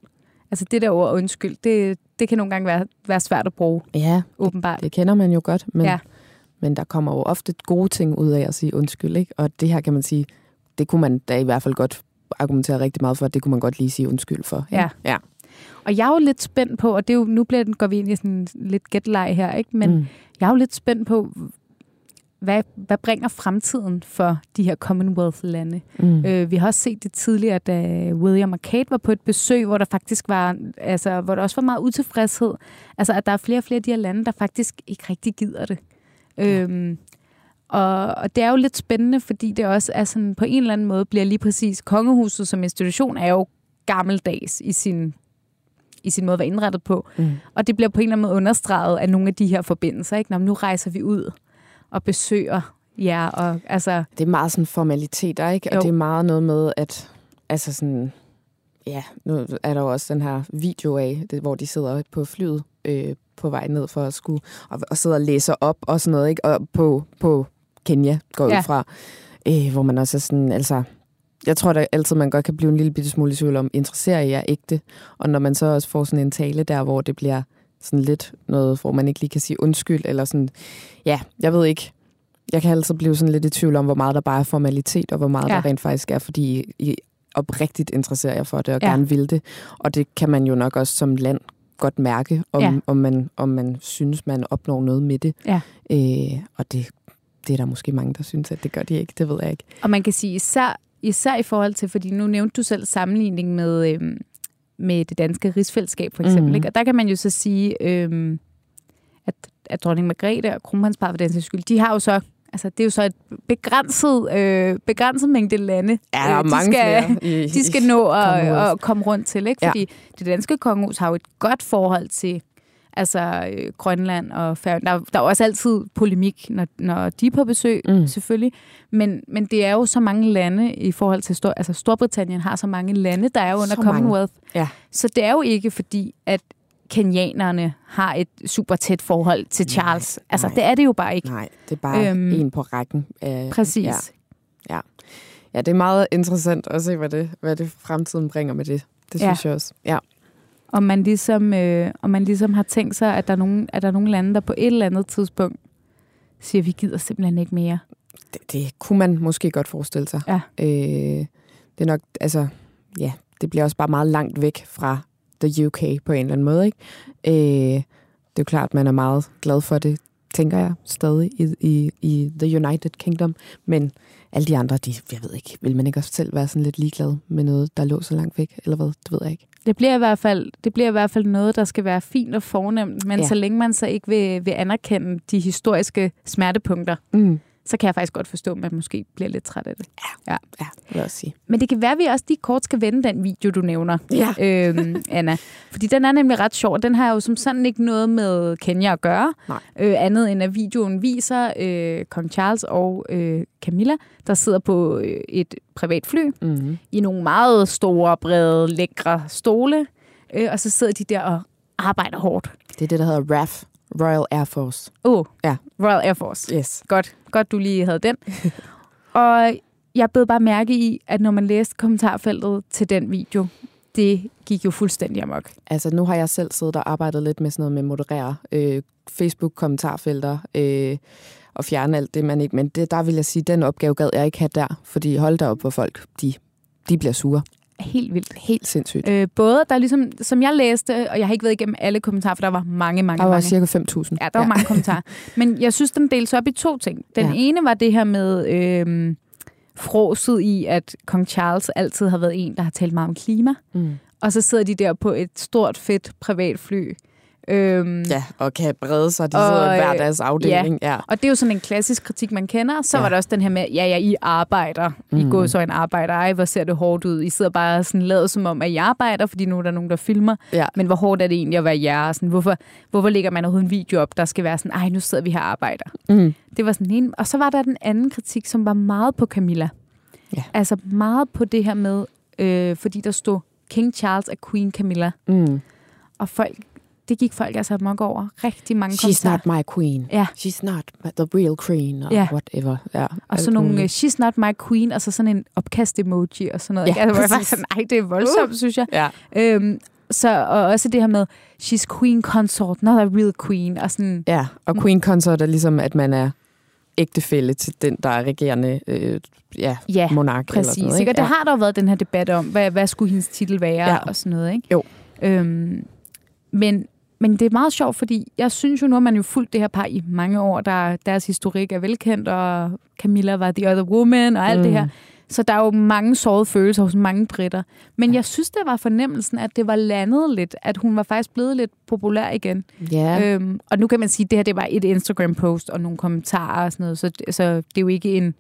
Altså det der ord undskyld, det, det kan nogle gange være, være svært at bruge, Ja, åbenbart. det kender man jo godt, men. Ja. men der kommer jo ofte gode ting ud af at sige undskyld, ikke? Og det her kan man sige, det kunne man da i hvert fald godt argumentere rigtig meget for, at det kunne man godt lige sige undskyld for. Ja. ja. Og jeg er jo lidt spændt på, og det er jo, nu bliver den, går vi ind i sådan lidt gætleg her, ikke? men mm. jeg er jo lidt spændt på, hvad, hvad bringer fremtiden for de her Commonwealth-lande? Mm. Øh, vi har også set det tidligere, da William og Kate var på et besøg, hvor der faktisk var, altså, hvor der også var meget utilfredshed. Altså, at der er flere og flere af de her lande, der faktisk ikke rigtig gider det. Ja. Øhm, og, og det er jo lidt spændende, fordi det også er sådan, på en eller anden måde bliver lige præcis kongehuset som institution er jo gammeldags i sin, i sin måde at være indrettet på. Mm. Og det bliver på en eller anden måde understreget af nogle af de her forbindelser. Ikke? Når nu rejser vi ud og besøger jer. Og, altså, Det er meget sådan formaliteter, ikke? Og Jo. det er meget noget med, at altså sådan, ja, nu er der jo også den her video af, det, hvor de sidder på flyet øh, på vej ned for at skulle, og, og sidder og læser op og sådan noget, ikke? Og på, på Kenya går Ja. ud fra, øh, hvor man også er sådan, altså, jeg tror da altid, man godt kan blive en lille bitte smule i tvivl om, interesserer jeg ægte? Og når man så også får sådan en tale der, hvor det bliver sådan lidt noget, hvor man ikke lige kan sige undskyld, eller sådan, ja, jeg ved ikke, jeg kan altid blive sådan lidt i tvivl om, hvor meget der bare er formalitet, og hvor meget ja. Der rent faktisk er, fordi I, oprigtigt interesserer jer for det, og ja. Gerne vil det. Og det kan man jo nok også som land godt mærke, om. Ja. om, man, om man synes, man opnår noget med det. Ja. Øh, og det, det er der måske mange, der synes, at det gør de ikke. Det ved jeg ikke. Og man kan sige især, især i forhold til, fordi nu nævnte du selv sammenligning med, øhm, med det danske rigsfællesskab for eksempel. Mm. Ikke? Og der kan man jo så sige, øhm, at, at dronning Margrethe og kronprinsparet for den sags skyld, de har jo så, altså det er jo så et begrænset, øh, begrænset mængde lande, Ja, der er øh, de mange skal, flere. I, de skal nå at, at komme rundt til. Ikke? Ja. Fordi det danske kongehus har jo et godt forhold til altså øh, Grønland og Færøerne. Der, er- der er også altid polemik, når, når de er på besøg, Mm. selvfølgelig. Men, men det er jo så mange lande i forhold til... Stor, altså Storbritannien har så mange lande, der er jo under Så mange. Commonwealth. Ja. Så det er jo ikke fordi, at kenianerne har et super tæt forhold til Charles. Nej, altså, nej. det er det jo bare ikke. Nej, det er bare Øhm, en på rækken. Øh, Præcis. Ja, ja. ja, det er meget interessant at se, hvad det, hvad det fremtiden bringer med det. Det Ja. synes jeg også. Ja. Om man ligesom, øh, om man ligesom har tænkt sig, at der, er nogen, at der er nogle lande, der på et eller andet tidspunkt siger, at vi gider simpelthen ikke mere. Det, det kunne man måske godt forestille sig. Ja. Øh, det er nok, altså, ja, det bliver også bare meget langt væk fra the UK på en eller anden måde, ikke? Øh, det er jo klart, at man er meget glad for det, tænker jeg, stadig i, i, i The United Kingdom. Men alle de andre, de, jeg ved ikke, vil man ikke også selv være sådan lidt ligeglad med noget, der lå så langt væk, eller hvad? Det ved jeg ikke. Det bliver, i hvert fald, det bliver i hvert fald noget, der skal være fint og fornemt, men Ja. så længe man så ikke vil, vil anerkende de historiske smertepunkter, Mm. Så kan jeg faktisk godt forstå, at man måske bliver lidt træt af det. Ja, vil jeg også sige. Men det kan være, at vi også lige kort skal vende den video, du nævner, Ja. øhm, Anna. Fordi den er nemlig ret sjov. Den har jo som sådan ikke noget med Kenya at gøre. Nej. Øh, andet end at videoen viser øh, kong Charles og øh, Camilla, der sidder på øh, et privat fly Mm. i nogle meget store, brede, lækre stole. Øh, og så sidder de der og arbejder hårdt. Det er det, der hedder RAF, Royal Air Force. Åh, oh, Ja. Royal Air Force. Yes. Godt, godt du lige havde den. og jeg bed bare mærke i, at når man læste kommentarfeltet til den video, det gik jo fuldstændig amok. Altså, nu har jeg selv siddet og arbejdet lidt med sådan noget med moderere øh, Facebook-kommentarfelter øh, og fjerne alt det, man ikke... Men det, der vil jeg sige, den opgave gad jeg ikke have der, fordi hold da op, hvor folk, de, de bliver sure. Helt vildt. Helt sindssygt. Øh, både, der er ligesom, som jeg læste, og jeg har ikke været igennem alle kommentarer, for der var mange, mange, Der var mange. cirka 5.000. Ja, der var ja. mange kommentarer. Men jeg synes, den deles op i to ting. Den ja. ene var det her med øh, fråset i, at kong Charles altid har været en, der har talt meget om klima. Mm. Og så sidder de der på et stort, fedt privatfly. Øhm, Ja, og kan brede sig. De Og, sidder i hver øh, deres afdeling. Ja. Og det er jo sådan en klassisk kritik, man kender. Så Ja. ja. var der også den her med, ja, ja, I arbejder. Mm. I går så en arbejder. Ej, hvor ser det hårdt ud. I sidder bare sådan lavet som om, at I arbejder, fordi nu er der nogen, der filmer. Ja. Men hvor hårdt er det egentlig at være jer? Sådan, hvorfor, hvorfor lægger man overhovedet en video op, der skal være sådan, ej, nu sidder vi her og arbejder. Mm. Det var sådan en. Og så var der den anden kritik, som var meget på Camilla. Ja. Altså meget på det her med, øh, fordi der stod King Charles og Queen Camilla. Mm. Og folk, det gik folk altså amok over. Rigtig mange She's kommentarer. not my queen. Ja. She's not the real queen. Og Ja. whatever. Ja, Og så nogle, she's not my queen, og så sådan en opkast-emoji og sådan noget. Ja, ikke? altså, var sådan, ej, det er voldsomt, uh. synes jeg. Ja. Øhm, så, og også det her med, she's queen consort, not a real queen. Og sådan, Ja, og queen consort er ligesom, at man er ægtefælle til den, der er regerende øh, ja, ja, monark. eller præcis. sådan noget, Ikke? Og det Ja. har der jo været den her debat om, hvad, hvad skulle hendes titel være Ja. og sådan noget. Ikke? Jo. Øhm, men, men det er meget sjovt, fordi jeg synes jo, nu har man jo fulgt det her par i mange år. Der, deres historik er velkendt, og Camilla var the other woman og alt mm. det her. Så der er jo mange sårede følelser hos mange britter. Men jeg synes, det var fornemmelsen, at det var landet lidt, at hun var faktisk blevet lidt populær igen. Ja, øh, Øhm, og nu kan man sige, at det her det var et Instagram-post og nogle kommentarer og sådan noget, så, så det er jo ikke en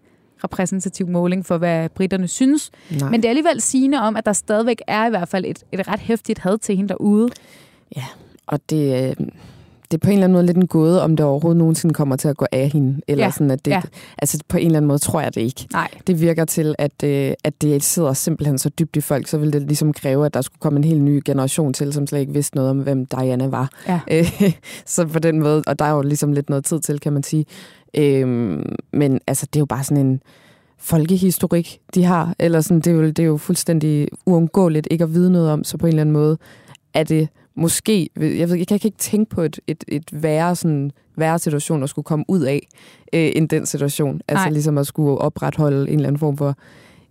repræsentativ måling for, hvad britterne synes. nej. Men det er alligevel sigende om, at der stadigvæk er i hvert fald et, et ret hæftigt had til hende derude. Og det, øh, det er på en eller anden måde lidt en gåde, om det overhovedet nogensinde kommer til at gå af hende. Eller Ja, sådan, at det, ja. Altså på en eller anden måde tror jeg det ikke. Nej. Det virker til, at, øh, at det sidder simpelthen så dybt i folk, så vil det ligesom kræve, at der skulle komme en helt ny generation til, som slet ikke vidste noget om, hvem Diana var. Ja. Øh, så på den måde, og der er jo ligesom lidt noget tid til, kan man sige. Øhm, men altså, det er jo bare sådan en folkehistorik, de har. Eller sådan, det, er jo, det er jo fuldstændig uundgåeligt ikke at vide noget om, så på en eller anden måde er det måske, jeg, ved, jeg kan ikke tænke på et, et, et værre, sådan, værre situation at skulle komme ud af, øh, end den situation. Altså Nej. ligesom at skulle opretholde en eller anden form for,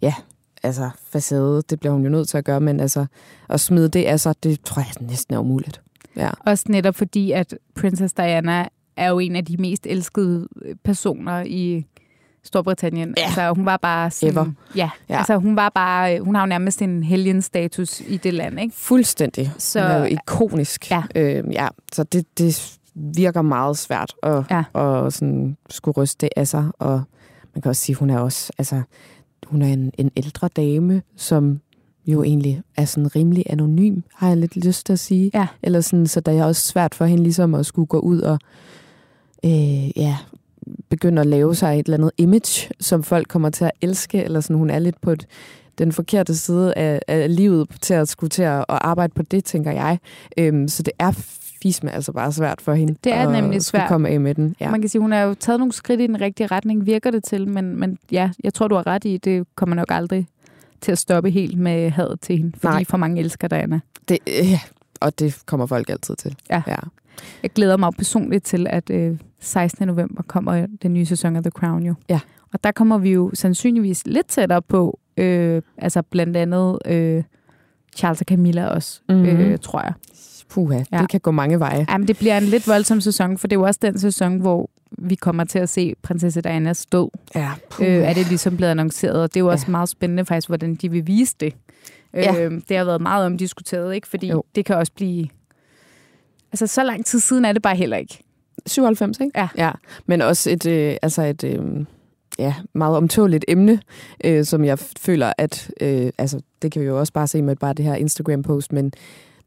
ja, altså facade, det bliver hun jo nødt til at gøre, men altså at smide det af sig, det tror jeg næsten er umuligt. Ja. Også netop fordi, at Princess Diana er jo en af de mest elskede personer i Storbritannien. Ja. Altså, hun var bare sådan, Ever. Ja, Ja. altså hun var bare, hun har jo nærmest en helgenstatus i det land, ikke? Fuldstændig. Så- Så, Hun er jo ikonisk. Ja. Øh, ja. Så det, det virker meget svært at, Ja. at sådan skulle ryste det af sig. Og man kan også sige, hun er også, altså, hun er en, en ældre dame, som jo egentlig er sådan rimelig anonym, har jeg lidt lyst til at sige. Ja. Eller sådan, så der er også svært for hende ligesom at skulle gå ud og øh, ja, begynde at lave sig et eller andet image, som folk kommer til at elske, eller sådan, hun er lidt på et den forkerte side af, af livet til at skulle til at, at arbejde på det, tænker jeg. Øhm, så det er fisme altså bare svært for hende. Det er at nemlig svært. komme af med den. Ja. Man kan sige, hun har jo taget nogle skridt i den rigtige retning, virker det til, men, men ja, jeg tror, du har ret i, det kommer nok aldrig til at stoppe helt med hadet til hende, fordi Nej. for mange elsker Diana. Det, øh, ja, og det kommer folk altid til. Ja. ja. Jeg glæder mig personligt til, at øh, 16. november kommer den nye sæson af The Crown jo. Ja. Og der kommer vi jo sandsynligvis lidt tættere på, øh, altså blandt andet øh, Charles og Camilla også, Mhm. mm-hmm. øh, tror jeg. Puha, Ja. det kan gå mange veje. Jamen, det bliver en lidt voldsom sæson, for det er jo også den sæson, hvor vi kommer til at se prinsesse Dianas død. Ja, Øh, er det ligesom blevet annonceret, og det er jo også Ja. meget spændende faktisk, hvordan de vil vise det. Ja. Øh, det har været meget omdiskuteret, ikke? Fordi Jo. det kan også blive... Altså, så lang tid siden er det bare heller ikke. 97, ikke? Ja. ja. Men også et, øh, altså et øh, ja, meget omtåligt emne, øh, som jeg føler, at øh, altså, det kan vi jo også bare se med bare det her Instagram-post, men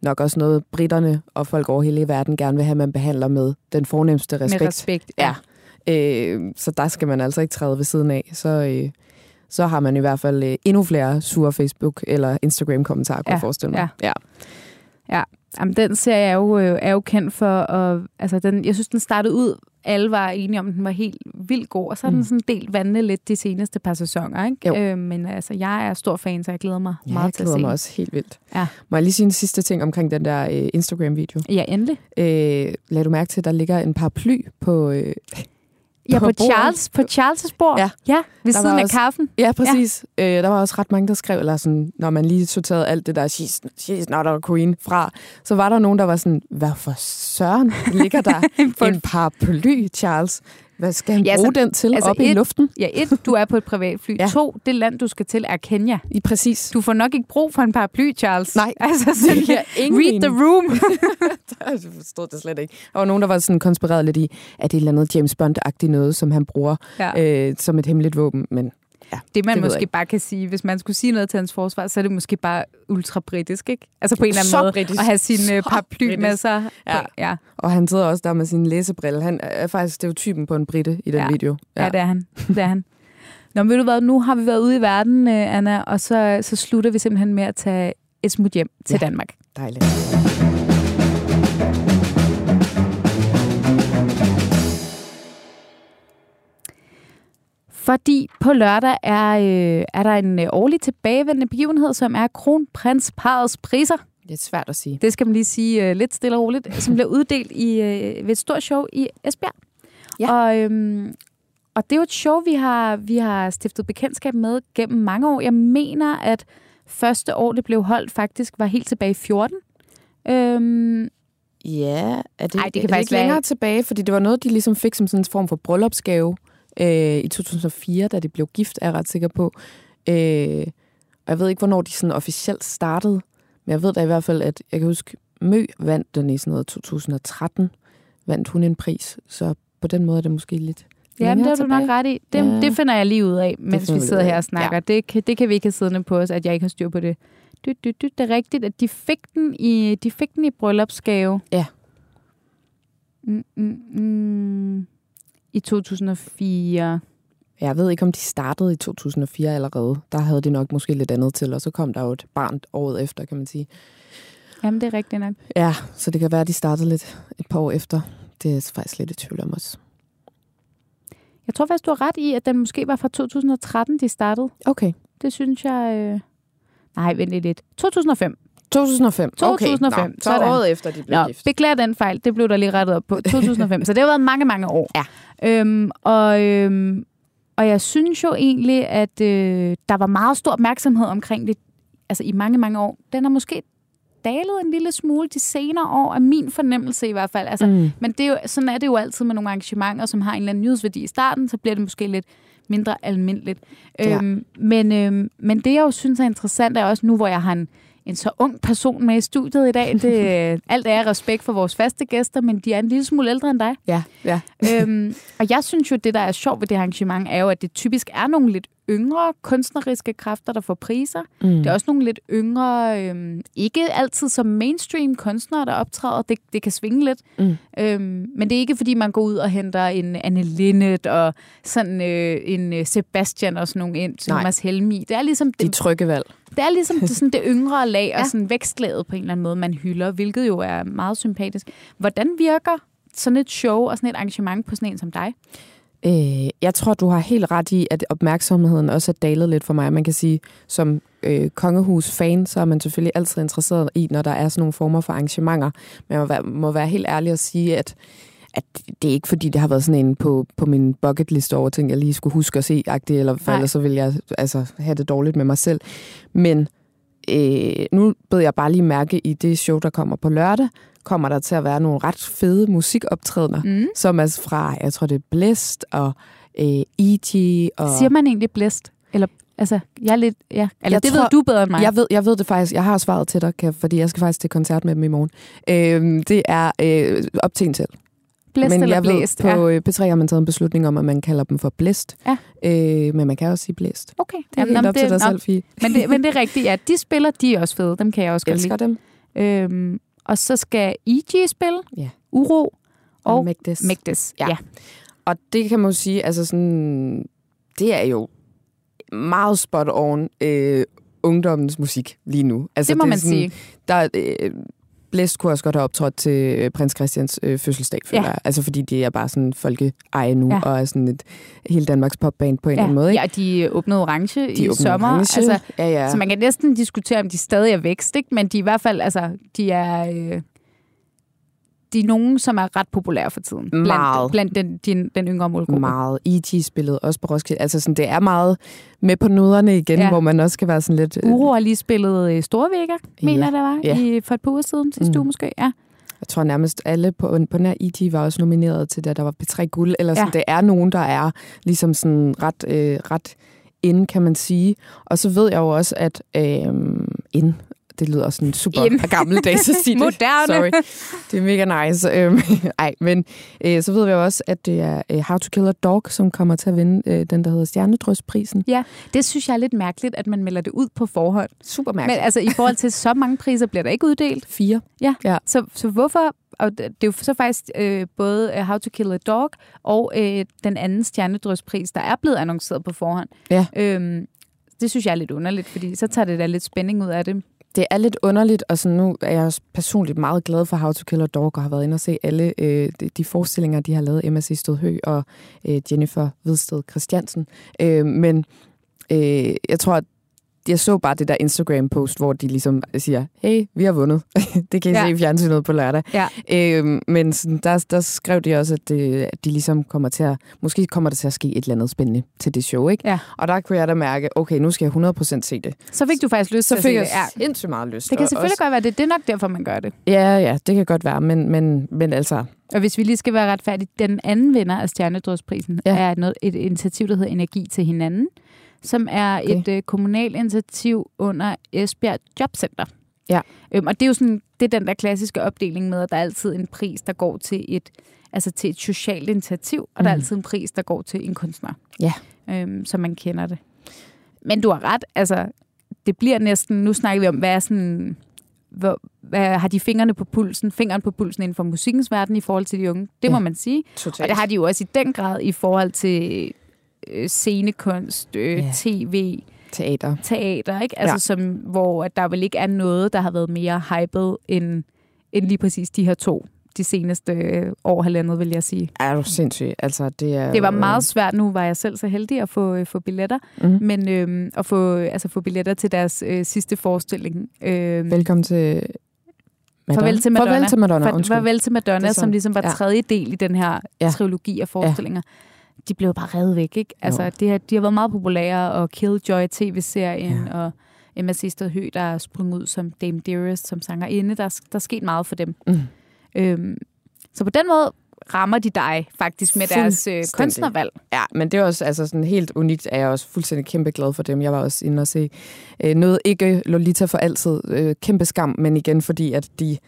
nok også noget, britterne og folk over hele verden gerne vil have, at man behandler med den fornemmeste respekt. Med respekt. Ja. Øh, så der skal man altså ikke træde ved siden af. Så, øh, så har man i hvert fald øh, endnu flere sure Facebook- eller Instagram-kommentarer, kunne Ja, jeg forestille mig. ja. ja. Jamen, den serie er jo, øh, er jo kendt for, at, altså den, jeg synes, den startede ud, alle var enige om, at den var helt vildt god, og så har mm. den sådan delt vandene lidt de seneste par sæsoner, ikke? Jo. Øh, men altså, jeg er stor fan, så jeg glæder mig Ja, meget jeg til at glæder se. mig den. også helt vildt. Ja. Må jeg lige sige en sidste ting omkring den der øh, Instagram-video? Ja, endelig. Øh, lad du mærke til, at der ligger en paraply på... Øh, Ja, På på, bordet. Charles, på Charles' bord. Ja. ja ved Der siden af også- kaffen. ja, præcis. Ja. Øh, der var også ret mange, der skrev, eller sådan, når man lige sorterede alt det der, she's, she's not a queen fra, så var der nogen, der var sådan, hvad for søren ligger der en paraply, Charles? Hvad skal han Ja, bruge så- den til altså altså op i et- luften? Ja, et, du er på et privatfly. Ja. To, det land, du skal til, er Kenya. I præcis. Du får nok ikke brug for en paraply, Charles. Nej, altså, det sådan, giver ingen read the room. Jeg forstod det slet ikke. Der var nogen, der var sådan konspireret lidt i, at det er et eller andet James Bond-agtigt noget, som han bruger ja. øh, som et hemmeligt våben. Men ja, det, man det måske bare kan sige, hvis man skulle sige noget til hans forsvar, så er det måske bare ultra-britisk, ikke? Altså på en eller anden Så måde. britisk. At have sin Så paraply med britisk. sig. Ja. ja. Og han sidder også der med sin læsebrille. Han er faktisk stereotypen på en britte i den Ja. video. Ja, det er han. Det er han. Nå, men ved du hvad, nu har vi været ude i verden, øh, Anna, og så, så slutter vi simpelthen med at tage et smut hjem til Ja. Danmark. Dejligt. Fordi på lørdag er, øh, er der en øh, årlig tilbagevendende begivenhed, som er kronprinsparets priser. Det er svært at sige. Det skal man lige sige øh, lidt stille og roligt, som bliver uddelt i, øh, ved et stort show i Esbjerg. Ja. Og, øhm, og det er jo et show, vi har, vi har stiftet bekendtskab med gennem mange år. Jeg mener, at første år, det blev holdt, faktisk var helt tilbage i 14. Øhm, Ja, er det, Ej, det kan er det ikke længere være- tilbage? Fordi det var noget, de ligesom fik som sådan en form for bryllupsgave øh, i 2004, da de blev gift, er jeg ret sikker på. Øh, og jeg ved ikke, hvornår de sådan officielt startede, men jeg ved da i hvert fald, at jeg kan huske, Mø vandt den i sådan noget 2013, vandt hun en pris, så på den måde er det måske lidt Jamen, det længere har du nok tilbage. ret i. Det, Ja. ja. det finder jeg lige ud af, mens vi sidder her og snakker. Ja. Det, kan, det kan vi ikke have siddende på os, at jeg ikke har styr på det. Du, du, du, det er rigtigt, at de fik den i, de fik den i bryllupsgave. Ja. Mm, mm, mm. I 2004. Jeg ved ikke, om de startede i 2004 allerede. Der havde de nok måske lidt andet til, og så kom der jo et barn året efter, kan man sige. Jamen, det er rigtigt nok. Ja, så det kan være, at de startede lidt et par år efter. Det er faktisk lidt i tvivl om også. Jeg tror faktisk, du har ret i, at den måske var fra 2013, de startede. Okay. Det synes jeg... Øh... Nej, vent lidt. 2005. 2005. 2005, Okay. Nå, så sådan. året efter, de blev Nå, gift. beklager den fejl. Det blev der lige rettet op på. 2005. så det har været mange, mange år. Ja. Øhm, og, øhm, og jeg synes jo egentlig, at øh, der var meget stor opmærksomhed omkring det altså i mange, mange år. Den har måske dalet en lille smule de senere år, er min fornemmelse i hvert fald. Altså, Mm. Men det er jo, sådan er det jo altid med nogle arrangementer, som har en eller anden nyhedsværdi i starten, så bliver det måske lidt mindre almindeligt. Ja. Øhm, men, øhm, men det, jeg jo synes er interessant, er også nu, hvor jeg har en, en så ung person med i studiet i dag. Det, alt er respekt for vores faste gæster, men de er en lille smule ældre end dig. Ja, ja. øhm, og jeg synes jo, det, der er sjovt ved det arrangement, er jo, at det typisk er nogle lidt yngre kunstneriske kræfter, der får priser. Mm. Det er også nogle lidt yngre, øhm, ikke altid som mainstream kunstnere, der optræder. Det, det kan svinge lidt. Mm. Øhm, men det er ikke, fordi man går ud og henter en Anne Linnet og sådan øh, en øh, Sebastian og sådan nogle ind, Thomas Helmi. Det er ligesom De det, trygge valg. det, er ligesom det, sådan det yngre lag og sådan vækstlaget på en eller anden måde, man hylder, hvilket jo er meget sympatisk. Hvordan virker sådan et show og sådan et arrangement på sådan en som dig? Øh, jeg tror, du har helt ret i, at opmærksomheden også er dalet lidt for mig. Man kan sige, som øh, kongehus-fan, så er man selvfølgelig altid interesseret i, når der er sådan nogle former for arrangementer. Men jeg må være, må være helt ærlig at sige, at at det er ikke fordi, det har været sådan en på, på min bucket list over ting, jeg lige skulle huske at se, agtigt, eller for ellers så vil jeg altså, have det dårligt med mig selv. Men øh, nu bed jeg bare lige mærke i det show, der kommer på lørdag, kommer der til at være nogle ret fede musikoptrædener, Mm. som er fra, jeg tror det er Blæst og øh, E.G. Og Siger man egentlig blæst? Eller, altså, jeg er lidt, ja. Eller Jeg det tror- ved du bedre end mig. Jeg ved, jeg ved det faktisk. Jeg har svaret til dig, fordi jeg skal faktisk til koncert med dem i morgen. Øh, det er øh, op til en selv. blæst men jeg blæst? ved, på øh, P3 har man taget en beslutning om, at man kalder dem for blæst. Ja. Øh, men man kan også sige blæst. Okay. Det er helt op til dig nå, selv, Fie. Men det, men det er rigtigt, ja. De spiller, de er også fede. Dem kan jeg også godt elsker dem. lide. Øhm, og så skal E.G. spille. Ja. Uro og Magdes. Magdes. Ja. Ja. Og det kan man jo sige, altså sådan, det er jo meget spot on øh, ungdommens musik lige nu. Altså, Det må er man sådan, sige. Der, er, øh, Blæst kunne også godt have optrådt til øh, prins Christians øh, fødselsdag, føler Ja. jeg. Altså fordi det er bare sådan folkeeje nu, Ja. og er sådan et hele Danmarks popband på en eller Ja. anden måde. Ikke? ja, de åbnede orange De i åbner sommer. orange. Altså, ja, ja. Så man kan næsten diskutere, om de stadig er vækst, ikke? men de er i hvert fald, altså, de er... Øh, de er nogen, som er ret populære for tiden. Meget. Blandt, blandt den, den, den yngre målgruppe. meget. E.T. spillet også på Roskilde. Altså sådan, det er meget med på noderne igen, Ja. hvor man også skal være sådan lidt... øh, Uro har lige spillet øh, Storvægger, mener jeg, det var, Ja. i, for et par uger siden, sidste Mm. uge måske. Ja. Jeg tror nærmest alle på, på nær E.T. var også nomineret til det, der var P3 Guld. Eller sådan, Ja. det er nogen, der er ligesom sådan ret, øh, ret inde, kan man sige. Og så ved jeg jo også, at øh, ind, det lyder også sådan super In. gammeldags at sige det. Moderne. Sorry. Det er mega nice. Øhm, ej, men øh, så ved vi jo også, at det er øh, How to Kill a Dog, som kommer til at vinde øh, den, der hedder Stjernedrysprisen. Det synes jeg er lidt mærkeligt, at man melder det ud på forhånd. Super Men mærkeligt. altså, i forhold til så mange priser bliver der ikke uddelt. Fire. Så, så hvorfor... Og det er jo så faktisk øh, både øh, How to Kill a Dog og øh, den anden stjernedrøspris, der er blevet annonceret på forhånd. Ja. Øhm, det synes jeg er lidt underligt, fordi så tager det da lidt spænding ud af det det er lidt underligt, og sådan, nu er jeg også personligt meget glad for How to Kill a Dog, og har været inde og se alle øh, de, de forestillinger, de har lavet, Emma C. Stødhø og øh, Jennifer Vedsted Christiansen. Øh, men øh, jeg tror, at jeg så bare det der Instagram-post, hvor de ligesom siger, hey, vi har vundet. det kan I Ja. se i fjernsynet på lørdag. Ja. Øh, men sådan, der, der skrev de også, at, øh, at de ligesom kommer til at, måske kommer der til at ske et eller andet spændende til det show, ikke? Ja. Og der kunne jeg da mærke, okay, nu skal jeg 100% se det. Så fik du faktisk lyst Så til at fik se jeg det. Ja. sindssygt meget lyst. Det kan og selvfølgelig også, godt være det. Det er nok derfor, man gør det. Ja, ja, det kan godt være, men, men, men altså... Og hvis vi lige skal være retfærdige, den anden vinder af Stjernedrødsprisen ja. Ja. er noget, et initiativ, der hedder Energi til hinanden, som er Okay. et øh, kommunalt initiativ under Esbjerg Jobcenter. Ja. Øhm, og det er jo sådan, det er den der klassiske opdeling med, at der er altid en pris, der går til et, altså til et socialt initiativ, og der er Mhm. altid en pris, der går til en kunstner. Ja. Øhm, så man kender det. Men du har ret, altså det bliver næsten, nu snakker vi om, hvad er sådan, hvor, hvad, har de fingrene på pulsen, fingeren på pulsen inden for musikkens verden i forhold til de unge? Det må Ja. man sige. Totalt. Og det har de jo også i den grad i forhold til øh, scenekunst, øh, Ja. tv, Teater. teater, ikke? Altså, Ja. som, hvor at der vel ikke er noget, der har været mere hyped end, end lige præcis de her to de seneste øh, år, halvandet, vil jeg sige. Er du sindssyg? Altså, det er... Det var jo, meget svært. Nu var jeg selv så heldig at få, øh, få billetter, Mhm. men øh, at få, altså, få billetter til deres øh, sidste forestilling. Øh, Velkommen til... Madonna. Farvel til Madonna. Farvel til Madonna, undskyld. farvel til Madonna, som ligesom var Ja. tredje del i den her ja. Ja. trilogi af forestillinger. De blev bare revet væk, ikke? Altså, Jo. det har, de har været meget populære, og Killjoy TV-serien, Ja. og Emma Sisted Høgh, der er sprunget ud som Dame Dearest, som sangerinde. Der, er- der er sket meget for dem. Mm. Øhm, så på den måde rammer de dig faktisk med deres øh, kunstnervalg. Ja, men det er også altså, sådan helt unikt, er jeg også fuldstændig kæmpe glad for dem. Jeg var også inde og se øh, noget, ikke Lolita for altid, øh, kæmpe skam, men igen fordi, at de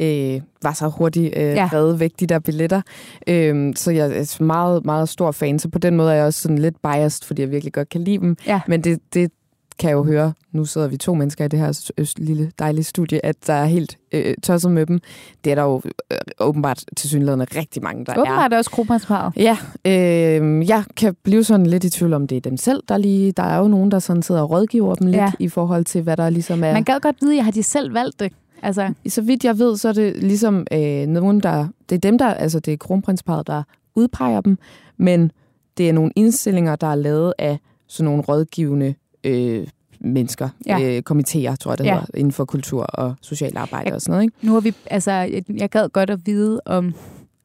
øh, var så hurtigt øh, ja. reddet væk, de der billetter. Øh, så jeg er meget, meget stor fan, så på den måde er jeg også sådan lidt biased, fordi jeg virkelig godt kan lide dem. Ja. Men det, det kan jeg jo høre, nu sidder vi to mennesker i det her lille dejlige studie, at der er helt øh, tosset med dem. Det er der jo øh, åbenbart til synligheden rigtig mange, der åbenbart er. Åbenbart også Kronprinsparet. Ja, øh, jeg kan blive sådan lidt i tvivl om, det er dem selv, der lige... Der er jo nogen, der sådan sidder og rådgiver dem lidt ja. i forhold til, hvad der ligesom er... Man kan godt vide, at har de selv valgt det. Altså. Så vidt jeg ved, så er det ligesom øh, nogen, der... Det er dem, der... Altså, det er kronprinsparet, der udpeger dem, men det er nogle indstillinger, der er lavet af sådan nogle rådgivende øh, mennesker, ja. øh, komitéer, tror jeg det ja. hedder, inden for kultur og social arbejde jeg, og sådan noget. Ikke? Nu har vi, altså, jeg, jeg gad godt at vide, om,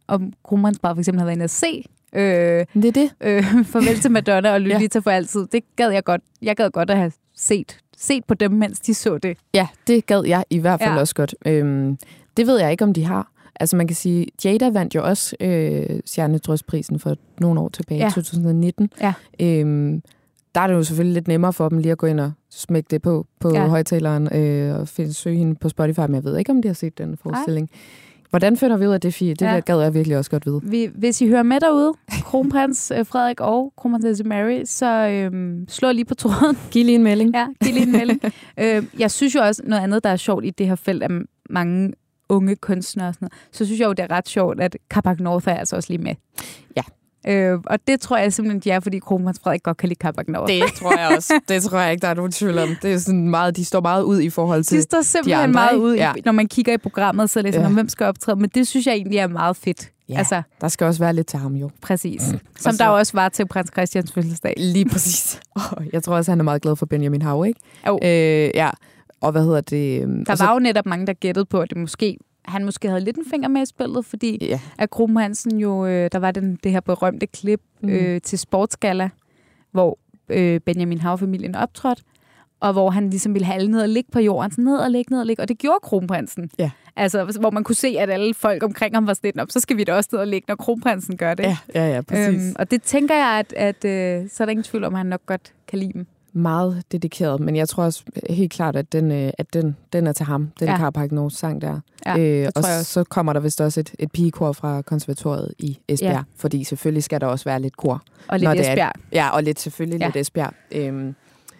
om Kronprinsparet for eksempel har været inde at se Øh, det er det. Øh, farvel til Madonna og Lolita ja. for altid. Det gad jeg godt. Jeg gad godt at have set, set på dem, mens de så det. Ja, det gad jeg i hvert fald ja. også godt. Øhm, det ved jeg ikke, om de har. Altså man kan sige, Jada vandt jo også øh, Stjernedrøsprisen for nogle år tilbage, ja. 2019. Ja. Øhm, der er det jo selvfølgelig lidt nemmere for dem lige at gå ind og smække det på på ja. højtaleren øh, og finde, søge hende på Spotify, men jeg ved ikke, om de har set den forestilling. Ej. Hvordan finder vi ud af det, Fie? Det ja. gad jeg virkelig også godt vide. Vi, hvis I hører med derude, kronprins øh, Frederik og kronprinsesse Mary, så øhm, slå lige på tråden. Giv lige en melding. Ja, giv lige en melding. øh, jeg synes jo også, noget andet, der er sjovt i det her felt, er mange unge kunstnere og sådan noget, så synes jeg jo, det er ret sjovt, at Carpac North er altså også lige med. Ja. Øh, og det tror jeg simpelthen, de er, fordi kronprins Frederik godt kan lide Carpac North. Det tror jeg også. Det tror jeg ikke, der er nogen tvivl om. Det er sådan meget, de står meget ud i forhold til De står simpelthen de andre, meget ud, ja. når man kigger i programmet, så ja. man, hvem skal optræde. Men det synes jeg egentlig er meget fedt. Ja, altså, der skal også være lidt til ham jo. Præcis. Mm. Som så, der også var til prins Christians fødselsdag. Lige præcis. Oh, jeg tror også, han er meget glad for Benjamin Hav, ikke? Jo. Øh, ja. Og hvad hedder det? Øhm, der var så... jo netop mange, der gættede på, at det måske han måske havde lidt en finger med i spillet, fordi ja. at Krum Hansen jo, øh, der var den, det her berømte klip mm. øh, til Sportsgala, hvor øh, Benjamin Hav-familien optrådte, og hvor han ligesom ville have alle ned og ligge på jorden, så ned og ligge, ned og ligge, og det gjorde kronprinsen. Ja. Altså, hvor man kunne se, at alle folk omkring ham var sådan op, så skal vi da også ned og ligge, når kronprinsen gør det. Ja, ja, ja præcis. Øhm, og det tænker jeg, at, at øh, så er der ingen tvivl om, at han nok godt kan lide dem meget dedikeret, men jeg tror også helt klart, at den, øh, at den, den er til ham, den ja. Carpark sang der. Ja, øh, og så kommer der vist også et, et pigekor fra konservatoriet i Esbjerg, ja. fordi selvfølgelig skal der også være lidt kor. Og lidt Esbjerg. Er, ja, og lidt selvfølgelig ja. lidt Esbjerg. Øhm,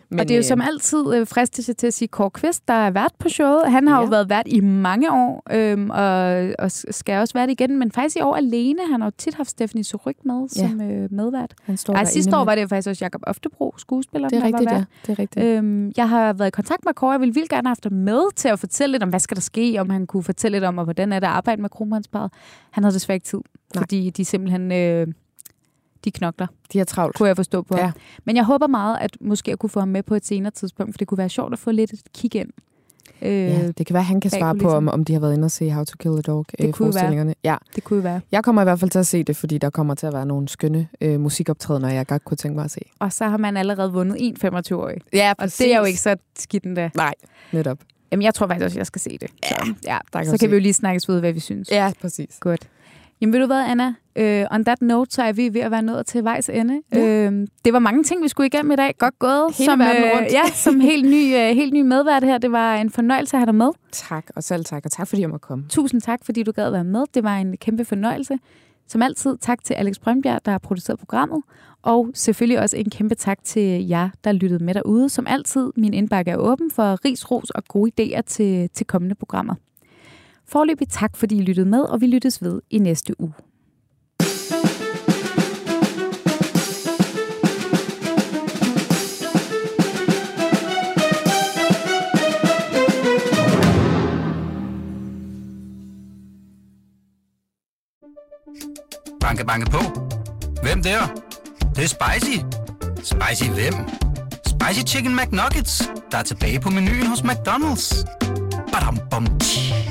men, og det er jo som øh, altid øh, fristet til at sige Kåre Kvist, der er vært på showet. Han har ja. jo været vært i mange år, øhm, og, og skal også være det igen, men faktisk i år alene. Han har jo tit haft Stephanie Suryk med ja. som øh, medvært. Han står Ej, sidste år var det faktisk også Jakob Oftebro, skuespiller. Det er rigtigt, ja. Det er rigtigt. Øhm, jeg har været i kontakt med Kåre. Jeg ville vildt gerne have haft ham med til at fortælle lidt om, hvad skal der ske, om han kunne fortælle lidt om, og hvordan er det at arbejde med kronprinsparet. Han havde desværre ikke tid, Nej. fordi de simpelthen... Øh, de knokler. De er travlt. Kunne jeg forstå på ja. Men jeg håber meget, at måske jeg kunne få ham med på et senere tidspunkt, for det kunne være sjovt at få lidt et kig ind. Øh, ja, det kan være, at han kan svare på, om, om de har været inde og se How to Kill a Dog det øh, kunne forestillingerne. Være. Ja. Det kunne være. Jeg kommer i hvert fald til at se det, fordi der kommer til at være nogle skønne øh, musikoptrædener, jeg godt kunne tænke mig at se. Og så har man allerede vundet en 25-årig. Ja, præcis. Og det er jo ikke så skidt endda. Nej, netop. Jamen, jeg tror faktisk også, at jeg skal se det. Ja, så, ja. Der kan så kan se. vi jo lige snakkes ud, hvad vi synes. Ja, præcis. Godt. Jamen ved du hvad, Anna? Uh, on that note, så er vi ved at være nået til vejs ende. Ja. Uh, det var mange ting, vi skulle igennem i dag. Godt gået. Hele som, verden rundt. Uh, ja, som helt ny, uh, helt ny medvært her. Det var en fornøjelse at have dig med. Tak, og selv tak. Og tak, fordi jeg måtte komme. Tusind tak, fordi du gad være med. Det var en kæmpe fornøjelse. Som altid, tak til Alex Brønbjerg, der har produceret programmet. Og selvfølgelig også en kæmpe tak til jer, der lyttede med derude. Som altid, min indbakke er åben for ris, ros og gode idéer til, til kommende programmer. Forløbig tak, fordi I lyttede med, og vi lyttes ved i næste uge. Banke, banke på. Hvem der? Det, det er spicy. Spicy hvem? Spicy Chicken McNuggets, der er tilbage på menuen hos McDonald's. Badum, bom, tji.